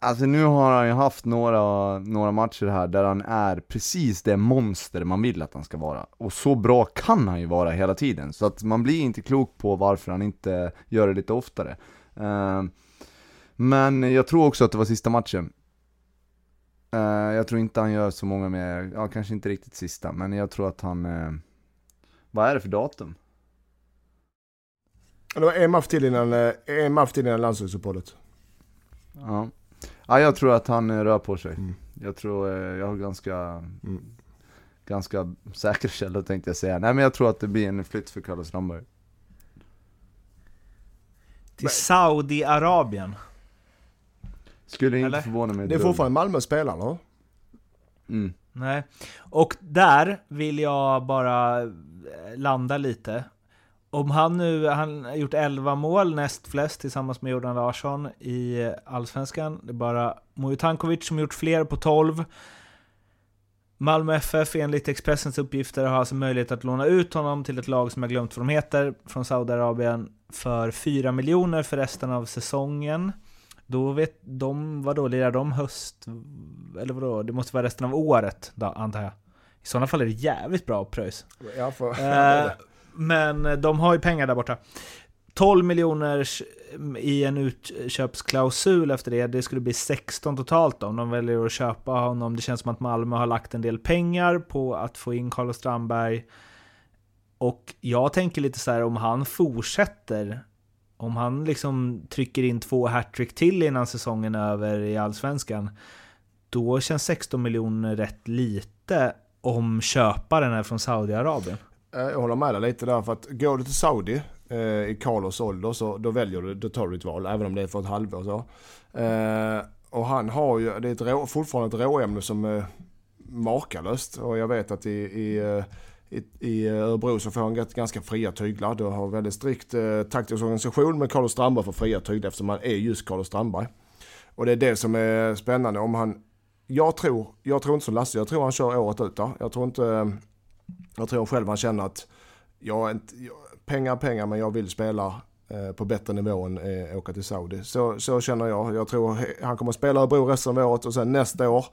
Alltså nu har han ju haft några, några matcher här där han är precis det monster man vill att han ska vara. Och så bra kan han ju vara hela tiden. Så att man blir inte klok på varför han inte gör det lite oftare. Eh, men jag tror också att det var sista matchen. Eh, jag tror inte han gör så många mer, ja kanske inte riktigt sista, men jag tror att han... eh, vad är det för datum? Det var en match till innan, en match till innan landslagsuppehållet. Ja. Ja, jag tror att han eh, rör på sig. Mm. Jag tror, eh, jag har ganska, Mm. ganska säkra källor tänkte jag säga. Nej men jag tror att det blir en flytt för Carlos Strandberg. Till Saudiarabien. Skulle inte Eller? förvåna mig Det är fortfarande Malmö spelar, eller? Mm. Nej. Och där vill jag bara eh, landa lite. Om han nu, han har gjort 11 mål, näst flest tillsammans med Jordan Larsson i Allsvenskan. Det är bara Mujo Tankovic som gjort fler på 12. Malmö FF enligt Expressens uppgifter har alltså möjlighet att låna ut honom till ett lag som jag glömt vad de heter från Saudiarabien för 4 miljoner för resten av säsongen. Då vet de, vadå, lirar de höst? Eller vadå, det måste vara resten av året då, antar jag. I sådana fall är det jävligt bra pröjs. Ja, för, Eh, men eh, de har ju pengar där borta. 12 miljoner mm, i en utköpsklausul efter det. Det skulle bli 16 totalt då, om de väljer att köpa honom. Det känns som att Malmö har lagt en del pengar på att få in Carlos Strandberg. Och jag tänker lite så här om han fortsätter, om han liksom trycker in två hattrick till innan säsongen är över i Allsvenskan, då känns 16 miljoner rätt lite om köparen är från Saudiarabien. Eh, jag håller med dig lite där för att går du till Saudi eh, i Carlos ålder så då väljer du, då tar du ditt val även om det är för ett halvår så. Eh, och han har ju, det är ett rå, fortfarande ett råämne som är makalöst och jag vet att i, i, eh, i, i Örebro så får han ganska fria tyglar. Du har väldigt strikt eh, taktisk organisation men Carlos Strandberg får fria tyglar eftersom han är just Carlos Strandberg. Och det är det som är spännande om han, jag tror, jag tror inte som Lasse, jag tror han kör året ut där. Jag tror inte, eh, jag tror själv han känner att jag inte, jag, pengar pengar men jag vill spela eh, på bättre nivå än eh, åka till Saudi. Så, så känner jag. Jag tror han kommer att spela Örebro resten av året och sen nästa år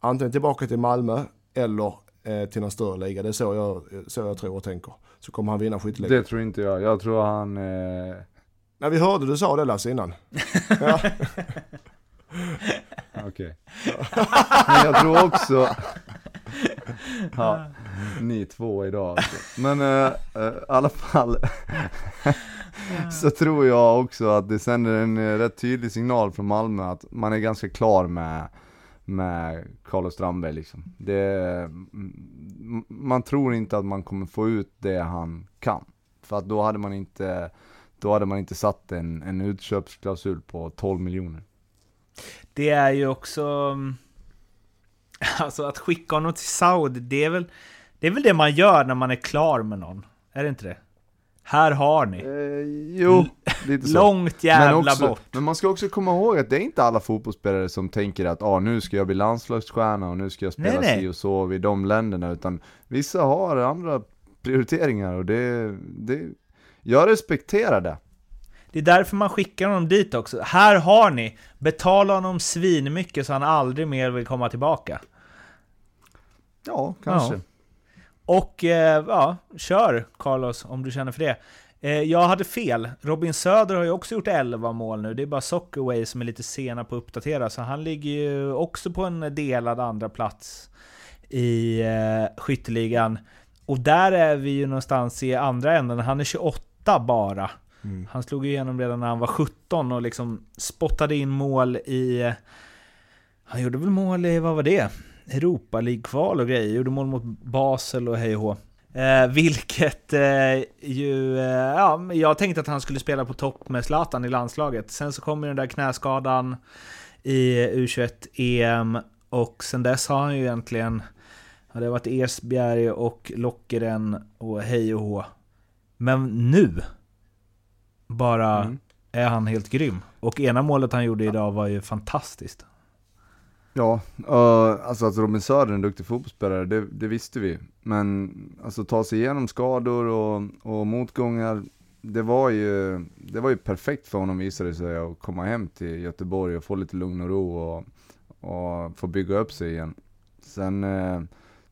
antingen tillbaka till Malmö eller eh, till någon större liga. Det är så jag, så jag tror och tänker. Så kommer han vinna skytteligan. Det tror inte jag. Jag tror han... Eh... Nej, vi hörde du sa det Lasse innan. Okej. Men jag tror också... ja, ni två idag alltså. Men eh, eh, i alla fall. så tror jag också att det sänder en eh, rätt tydlig signal från Malmö att man är ganska klar med med Carlos Strandberg liksom. Det, mm, man tror inte att man kommer få ut det han kan. För att då hade man inte, då hade man inte satt en, en utköpsklausul på 12 miljoner. Det är ju också... Alltså att skicka honom till Saudi, det är väl det, är väl det man gör när man är klar med någon? Är det inte det? Här har ni. Eh, jo, lite så. Långt jävla men, också, bort. men man ska också komma ihåg att det är inte alla fotbollsspelare som tänker att ah, nu ska jag bli landslagsstjärna och nu ska jag spela nej. si och så vid de länderna, utan vissa har andra prioriteringar och det, det jag respekterar det. Det är därför man skickar honom dit också. Här har ni! Betala honom svinmycket så han aldrig mer vill komma tillbaka. Ja, kanske. Ja. Och eh, ja, kör Carlos om du känner för det. Eh, jag hade fel. Robin Söder har ju också gjort 11 mål nu. Det är bara Soccerway som är lite sena på att uppdatera, så han ligger ju också på en delad andra plats i eh, skytteligan. Och där är vi ju någonstans i andra änden. Han är 28 bara. Mm. Han slog igenom redan när han var 17 och liksom spottade in mål i... Han gjorde väl mål i, vad var det? Europa League-kval och grejer. Gjorde mål mot Basel och hej och. Eh, vilket eh, ju... Eh, ja, jag tänkte att han skulle spela på topp med Zlatan i landslaget. Sen så kom ju den där knäskadan i U21-EM och sen dess har han ju egentligen... Ja, det har varit Esbjerg och Lockeren och hej och hå. Men nu bara Mm. är han helt grym. Och ena målet han gjorde idag var ju fantastiskt. Ja, uh, alltså att Robin Söder är en duktig fotbollsspelare, det, det visste vi. Men alltså ta sig igenom skador och, och motgångar, det var, ju, det var ju perfekt för honom visade det sig att komma hem till Göteborg och få lite lugn och ro och, och få bygga upp sig igen. Sen eh,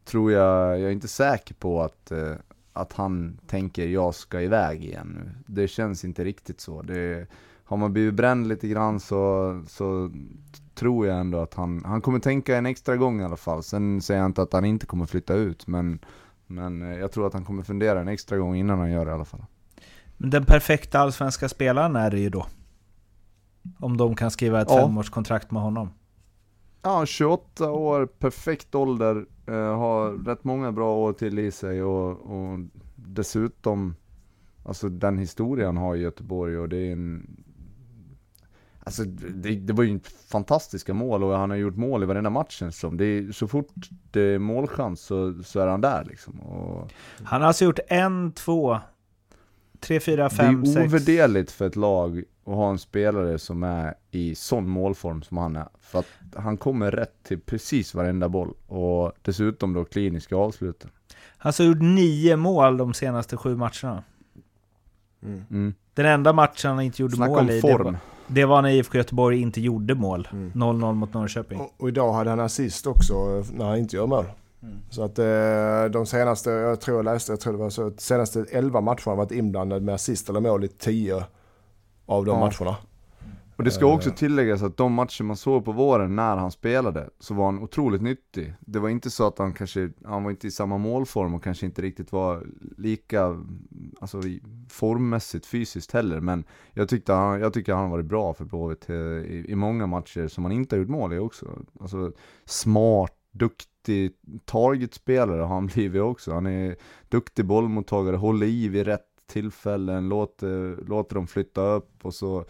tror jag, jag är inte säker på att, eh, att han tänker jag ska iväg igen nu. Det känns inte riktigt så. Det, har man blivit bränd lite grann så, så tror jag ändå att han, han kommer tänka en extra gång i alla fall. Sen säger jag inte att han inte kommer flytta ut, men, men eh, jag tror att han kommer fundera en extra gång innan han gör det i alla fall. Men den perfekta allsvenska spelaren är det ju då. Om de kan skriva ett Ja. femårskontrakt med honom. Ja, 28 år, perfekt ålder, eh, har rätt många bra år till i sig och, och dessutom, alltså den historien har i Göteborg och det är en Alltså det, det var ju fantastiska mål och han har gjort mål i varenda match det som. Det är, så fort det är målchans så, så är han där liksom. Och Han har alltså gjort en, två, tre, fyra, fem, det är sex... ovärderligt för ett lag att ha en spelare som är i sån målform som han är. För att han kommer rätt till precis varenda boll och dessutom då kliniska avslut. Han har alltså gjort nio mål de senaste sju matcherna. Mm. Mm. Den enda matchen han inte gjorde Snacka mål om i, det form. var, det var när IFK Göteborg inte gjorde mål. Mm. 0-0 mot Norrköping. Och, och idag hade han assist också när han inte gör mål. Mm. Så att eh, de senaste, jag tror jag läste, jag tror det var så, att senaste 11 matcherna har varit inblandad med assist eller mål i 10 av de Ja. matcherna. Och det ska Eh. också tilläggas att de matcher man såg på våren när han spelade, så var han otroligt nyttig. Det var inte så att han kanske, han var inte i samma målform och kanske inte riktigt var lika, alltså formmässigt fysiskt heller. Men jag tyckte han, jag tycker han har varit bra för Blåvitt eh, i, i många matcher som han inte har gjort mål i också. Alltså smart, duktig, duktig targetspelare har han blivit också. Han är duktig bollmottagare, håller i vid rätt tillfällen, låter, låter dem flytta upp och så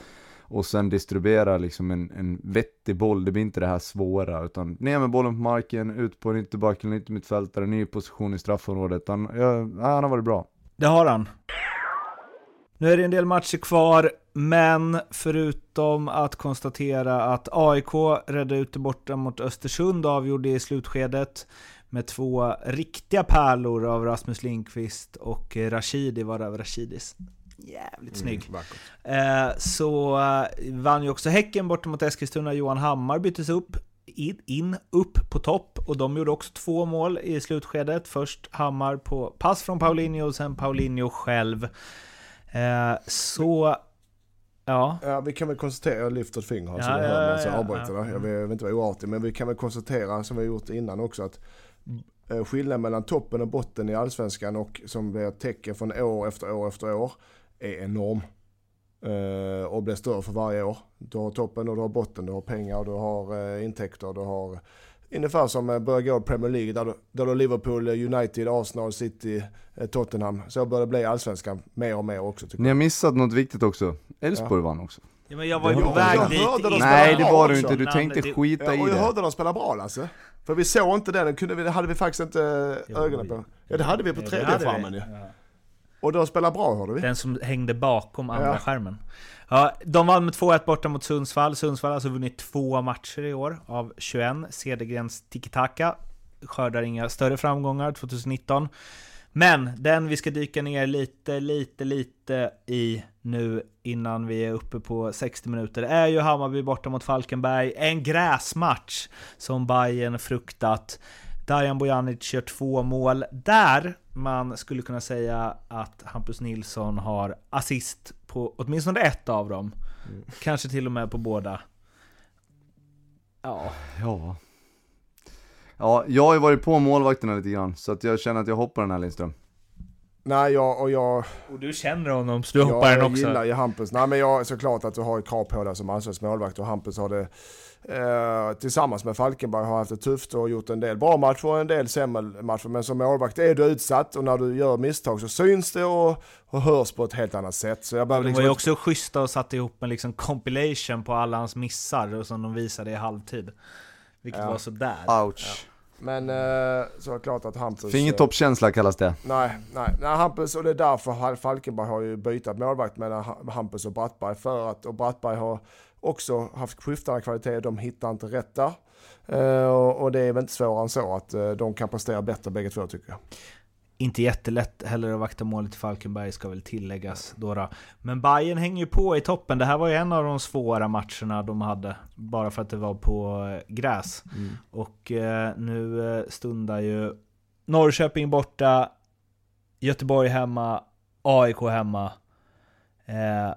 och sen distribuera liksom en, en vettig boll, det blir inte det här svåra utan ner med bollen på marken, ut på en ytterback eller yttermittfältare, ny position i straffområdet. Han, ja, han har varit bra. Det har han. Nu är det en del matcher kvar, men förutom att konstatera att AIK räddade ut det borta mot Östersund och avgjorde i slutskedet med två riktiga pärlor av Rasmus Linkvist och Rashidi, varav Rashidis jävligt snygg. Eh, så eh, vann ju också Häcken borta mot Eskilstuna. Johan Hammar byttes upp, in, in, upp på topp och de gjorde också två mål i slutskedet. Först Hammar på pass från Paulinho och sen Paulinho själv. Eh, så Ja. ja. Vi kan väl konstatera, jag lyfter ett finger här så ja, det hör man så avbryter ja, ja. Jag vill inte vara oartig men vi kan väl konstatera som vi har gjort innan också att eh, skillnaden mellan toppen och botten i Allsvenskan och som blir tecken från år efter år efter år är enorm. Uh, och blir större för varje år. Du har toppen och du har botten, du har pengar, du har uh, intäkter, du har ungefär som uh, börjar gå i Premier League där du, där du har Liverpool, United, Arsenal, City, Tottenham. Så börjar det bli allsvenskan mer och mer också. Ni har missat något viktigt också. Elfsborg ja. vann också. Ja, men jag var ju på väg dit. Nej det var du inte, du tänkte skita ja, i det. Jag hörde dem spela bra Lasse. För vi såg inte den, den hade vi faktiskt inte ögonen på. Ja det hade vi på 3D-skärmen ju. Ja. Och de spelar bra hörde vi. Den som hängde bakom andra ja. skärmen. Ja, de vann med 2-1 borta mot Sundsvall. Sundsvall har alltså vunnit två matcher i år av 21. Cedergrens tiki-taka skördar inga större framgångar 2019. Men den vi ska dyka ner lite, lite, lite i nu innan vi är uppe på 60 minuter är ju Hammarby borta mot Falkenberg. En gräsmatch som Bayern fruktat. Dajan Bojanic gör två mål. Där man skulle kunna säga att Hampus Nilsson har assist på åtminstone ett av dem. Mm. Kanske till och med på båda. Ja. Ja. Ja, jag har ju varit på målvakterna lite grann, så att jag känner att jag hoppar den här Lindström. Nej, jag och jag... Och du känner honom, så du hoppar den också? Jag gillar ju Hampus. Nej, men jag, såklart att du har ett krav på dig som allsvensk målvakt och Hampus har det eh, tillsammans med Falkenberg har haft det tufft och gjort en del bra matcher och en del sämre matcher. Men som målvakt är du utsatt och när du gör misstag så syns det och, och hörs på ett helt annat sätt. Så jag de liksom var ju också schyssta och satte ihop en liksom compilation på alla hans missar som de visade i halvtid. Vilket ja. var sådär. Ouch. Ja. Men eh, så är det klart att Hampus... Fingertoppskänsla kallas det. Nej, nej, nej, Hampus och det är därför Falkenberg har ju bytt målvakt mellan Hampus och Brattberg för att, och Brattberg har också haft skiftande kvalitet, de hittar inte rätt där. Eh, och det är väl inte svårare än så att eh, de kan prestera bättre bägge två tycker jag. Inte jättelätt heller att vakta målet i Falkenberg ska väl tilläggas då, då. Men Bayern hänger ju på i toppen. Det här var ju en av de svåra matcherna de hade. Bara för att det var på eh, gräs. Mm. Och eh, nu eh, stundar ju Norrköping borta, Göteborg hemma, AIK hemma. Eh,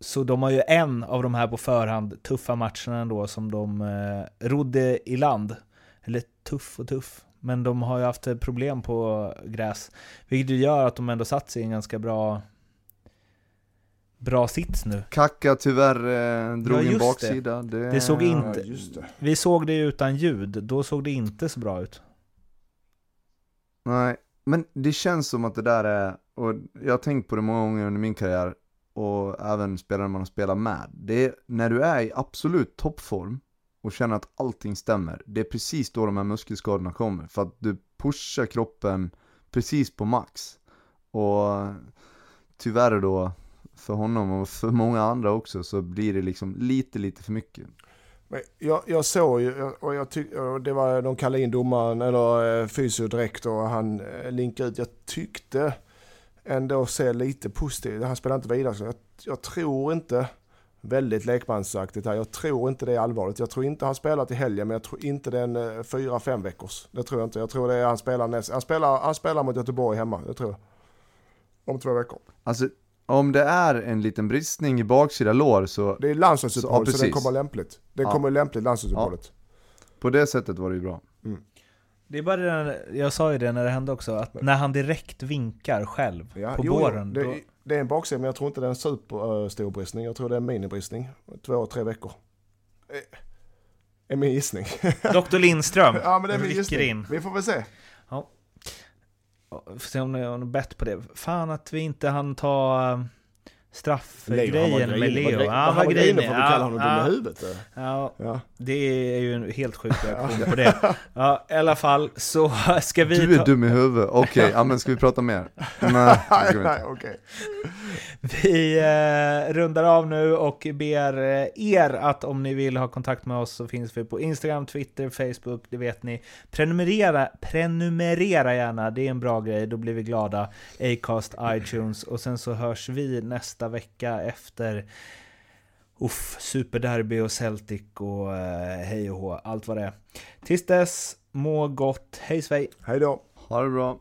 så de har ju en av de här på förhand tuffa matcherna ändå som de eh, rodde i land. Eller tuff och tuff. Men de har ju haft problem på gräs. Vilket gör att de ändå satt sig i en ganska bra bra sits nu. Kacka tyvärr eh, drog ja, en baksida. Det. Det... det såg inte... Ja, vi såg det utan ljud, då såg det inte så bra ut. Nej, men det känns som att det där är, och jag har tänkt på det många gånger under min karriär, och även spelare man har spelat med. Det är när du är i absolut toppform och känner att allting stämmer. Det är precis då de här muskelskadorna kommer. För att du pushar kroppen precis på max. Och tyvärr då, för honom och för många andra också, så blir det liksom lite, lite för mycket. Men jag, jag såg ju, och, jag tyck, och det var, de kallade in domaren, eller eh, fysio direkt och han eh, linkade ut. Jag tyckte ändå se lite positivt. Han spelar inte vidare så jag, jag tror inte väldigt lekmansaktigt här. Jag tror inte det är allvarligt. Jag tror inte han spelar till helgen, men jag tror inte det är en fyra, fem veckors. Det tror jag inte. Jag tror det är han spelar näst, han spelar, han spelar mot Göteborg hemma, det tror jag. Om två veckor. Alltså, om det är en liten bristning i baksida lår så... Det är landslagsuppehåll, så, ja, så, det kommer lämpligt. Det ja. kommer lämpligt, landslagsuppehållet. Ja. På det sättet var det ju bra. Mm. Det är bara det, jag sa ju det när det hände också, att när han direkt vinkar själv ja, på jo, båren. Det, då... det, är en baksida, men jag tror inte det är en superstor bristning. Jag tror det är en minibristning. Två, tre veckor. Eh, är min gissning. Dr Lindström ja, men det är min gissning. in. Vi får väl se. Får se om ni har något bett på det. Fan att vi inte hann ta straffgrejen med. Leo. Han var grinig för att du Ja, kallar honom dum ja, i huvudet. eh. Ja, Ja. det är ju en helt sjuk reaktion på det. Ja, i alla fall så ska vi Du är ta, dum i huvudet. Okej, ja men ska vi prata mer? Nej, Nej, okej. Vi eh, rundar av nu och ber eh, er att om ni vill ha kontakt med oss så finns vi på Instagram, Twitter, Facebook, det vet ni. Prenumerera, prenumerera gärna, det är en bra grej, då blir vi glada. Acast, iTunes och sen så hörs vi nästa vecka efter Uff, Superderby och Celtic och eh, hej och hå, allt vad det är. Tills dess, må gott, hej svej! Hej då. Ha det bra.